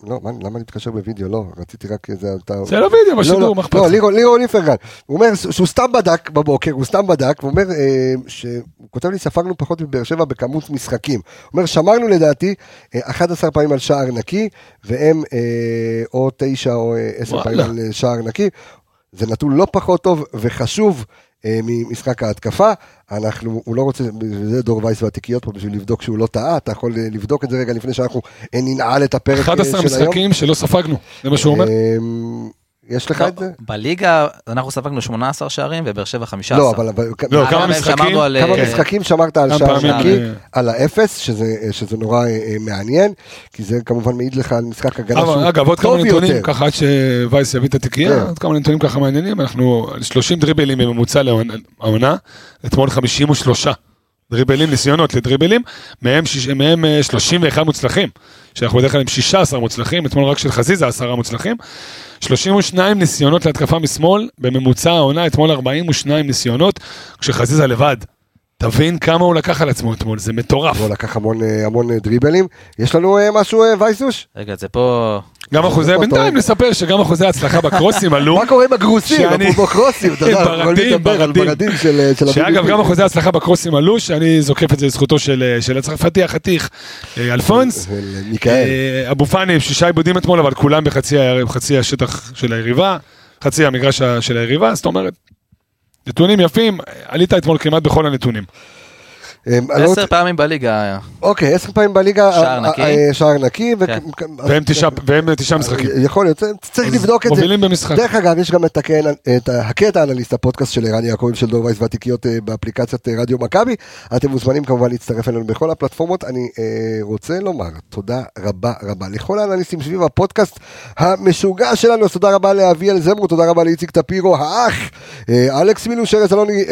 לא, מה, למה להתקשר בווידאו? לא, רציתי רק איזה... אתה... זה לא וידאו, לא, בשידור, לא, מה אכפת לא? לירון לירון איפרגן. הוא אומר שהוא סתם בדק בבוקר, הוא סתם בדק, הוא אומר אה, שהוא כותב לי, ספגנו פחות מבאר שבע בכמות משחקים. הוא אומר, שמרנו לדעתי אה, 11 פעמים על שער נקי, והם או 9 או אה, 10 פעמים. על שער נקי. זה נתון לא פחות טוב וחשוב ממשחק ההתקפה. אנחנו, הוא לא רוצה, זה דור וייס והתיקיות פה בשביל לבדוק שהוא לא טעה, אתה יכול אה, לבדוק את זה רגע לפני שאנחנו אה, ננעל את הפרק אה, של 11 היום. משחקים שלא ספגנו, זה מה שהוא אומר. יש לך לא, את זה? בליגה אנחנו ספגנו 18 שערים ובאר שבע 15. לא, אבל... אבל- לא, כמה משחקים? על, כמה אה, משחקים שמרת על שער נקי, אה, על האפס, שזה, שזה נורא אה, מעניין, כי זה כמובן מעיד לך על משחק הגנה שהוא אבל אגב, עוד כמה טוב נתונים, יותר. ככה עד שווייס יביא את התיקייה, כן. עוד כמה נתונים ככה מעניינים, אנחנו על 30 דריבלים בממוצע לעונה, אתמול 53 דריבלים, ניסיונות לדריבלים, מהם שיש- מהם, אה, 31 מוצלחים, שאנחנו בדרך כלל עם 16 מוצלחים, אתמול רק של חזיזה 10 מוצלחים, 32 ניסיונות להתקפה משמאל, בממוצע העונה, אתמול 42 ניסיונות, כשחזיזה לבד. תבין כמה הוא לקח על עצמו אתמול, זה מטורף. הוא לקח המון, אה, המון אה, דריבלים. יש לנו אה, משהו, אה, וייסוש? רגע, זה פה... גם אחוזי, בינתיים? נספר שגם אחוזי ההצלחה בקרוסים עלו. מה קורה עם הגרוסים? אפרופו קרוסים, אתה יודע, ברדים, ברדים. של אה, של שאגב. גם אחוזי ההצלחה בקרוסים עלו, שאני זוקף את זה לזכותו של, של הצרפתי החתיך, אה, אלפונס. אה, אבו פאני עם שישה עיבודים אתמול, אבל כולם בחצי השטח של היריבה, חצי המגרש של היריבה, זאת אומרת, נתונים יפים, עלית אתמול כמעט בכל הנתונים. אה, אני לא רוצה- עשר פעמים בליגה. אוקיי, עשר פעמים בליגה. שער אה, נקי. אה, שער נקי. ו- כן. והם תשעה- משחקים. יכול להיות, צריך אז לבדוק את זה. מובילים במשחק. דרך אגב, יש גם את הקטע- האנליסט, הפודקאסט של ערן יעקב של דור וייס והתיקיות אה, באפליקציית אה, רדיו מכבי. אתם מוזמנים כמובן להצטרף אלינו בכל הפלטפורמות. אני אה, רוצה לומר תודה רבה רבה לכל האנליסטים סביב הפודקאסט המשוגע שלנו. אז תודה רבה לאביאל זמרו, תודה רבה לאיציק טפירו האח, אה, אלכס מילוש, ארז אלוני.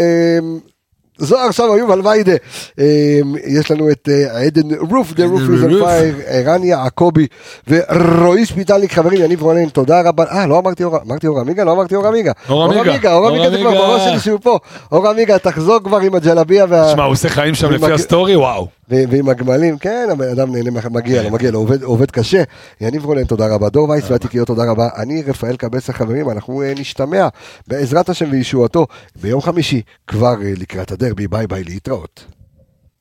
זוהר עכשיו איוב אלוויידה, אה, יש לנו את אה, עדן רוף, on רוף. fire, ערן יעקבי ורועי שפיטלניק, חברים, יניב רונן, תודה רבה. אה, לא אמרתי אור, אמרתי אור עמיגה? לא אמרתי אור עמיגה. אור עמיגה. עמיגה, אור עמיגה זה כבר. בראש שלי שהוא פה. אור עמיגה, תחזור כבר עם הג'לביה. שמע, הוא עושה חיים שם לפי ה סטורי, וואו. ועם הגמלים, כן, הבן אדם נהנה, מגיע לו, מגיע לו, עובד, עובד קשה. יניב רונן, תודה רבה. דור וייס והתיקיות, תודה רבה. אני רפאל קבסה, חברים, אנחנו אה, נשתמע בעזרת השם וישועתו ביום חמישי, כבר אה, לקראת הדרבי. ביי ביי, להתראות.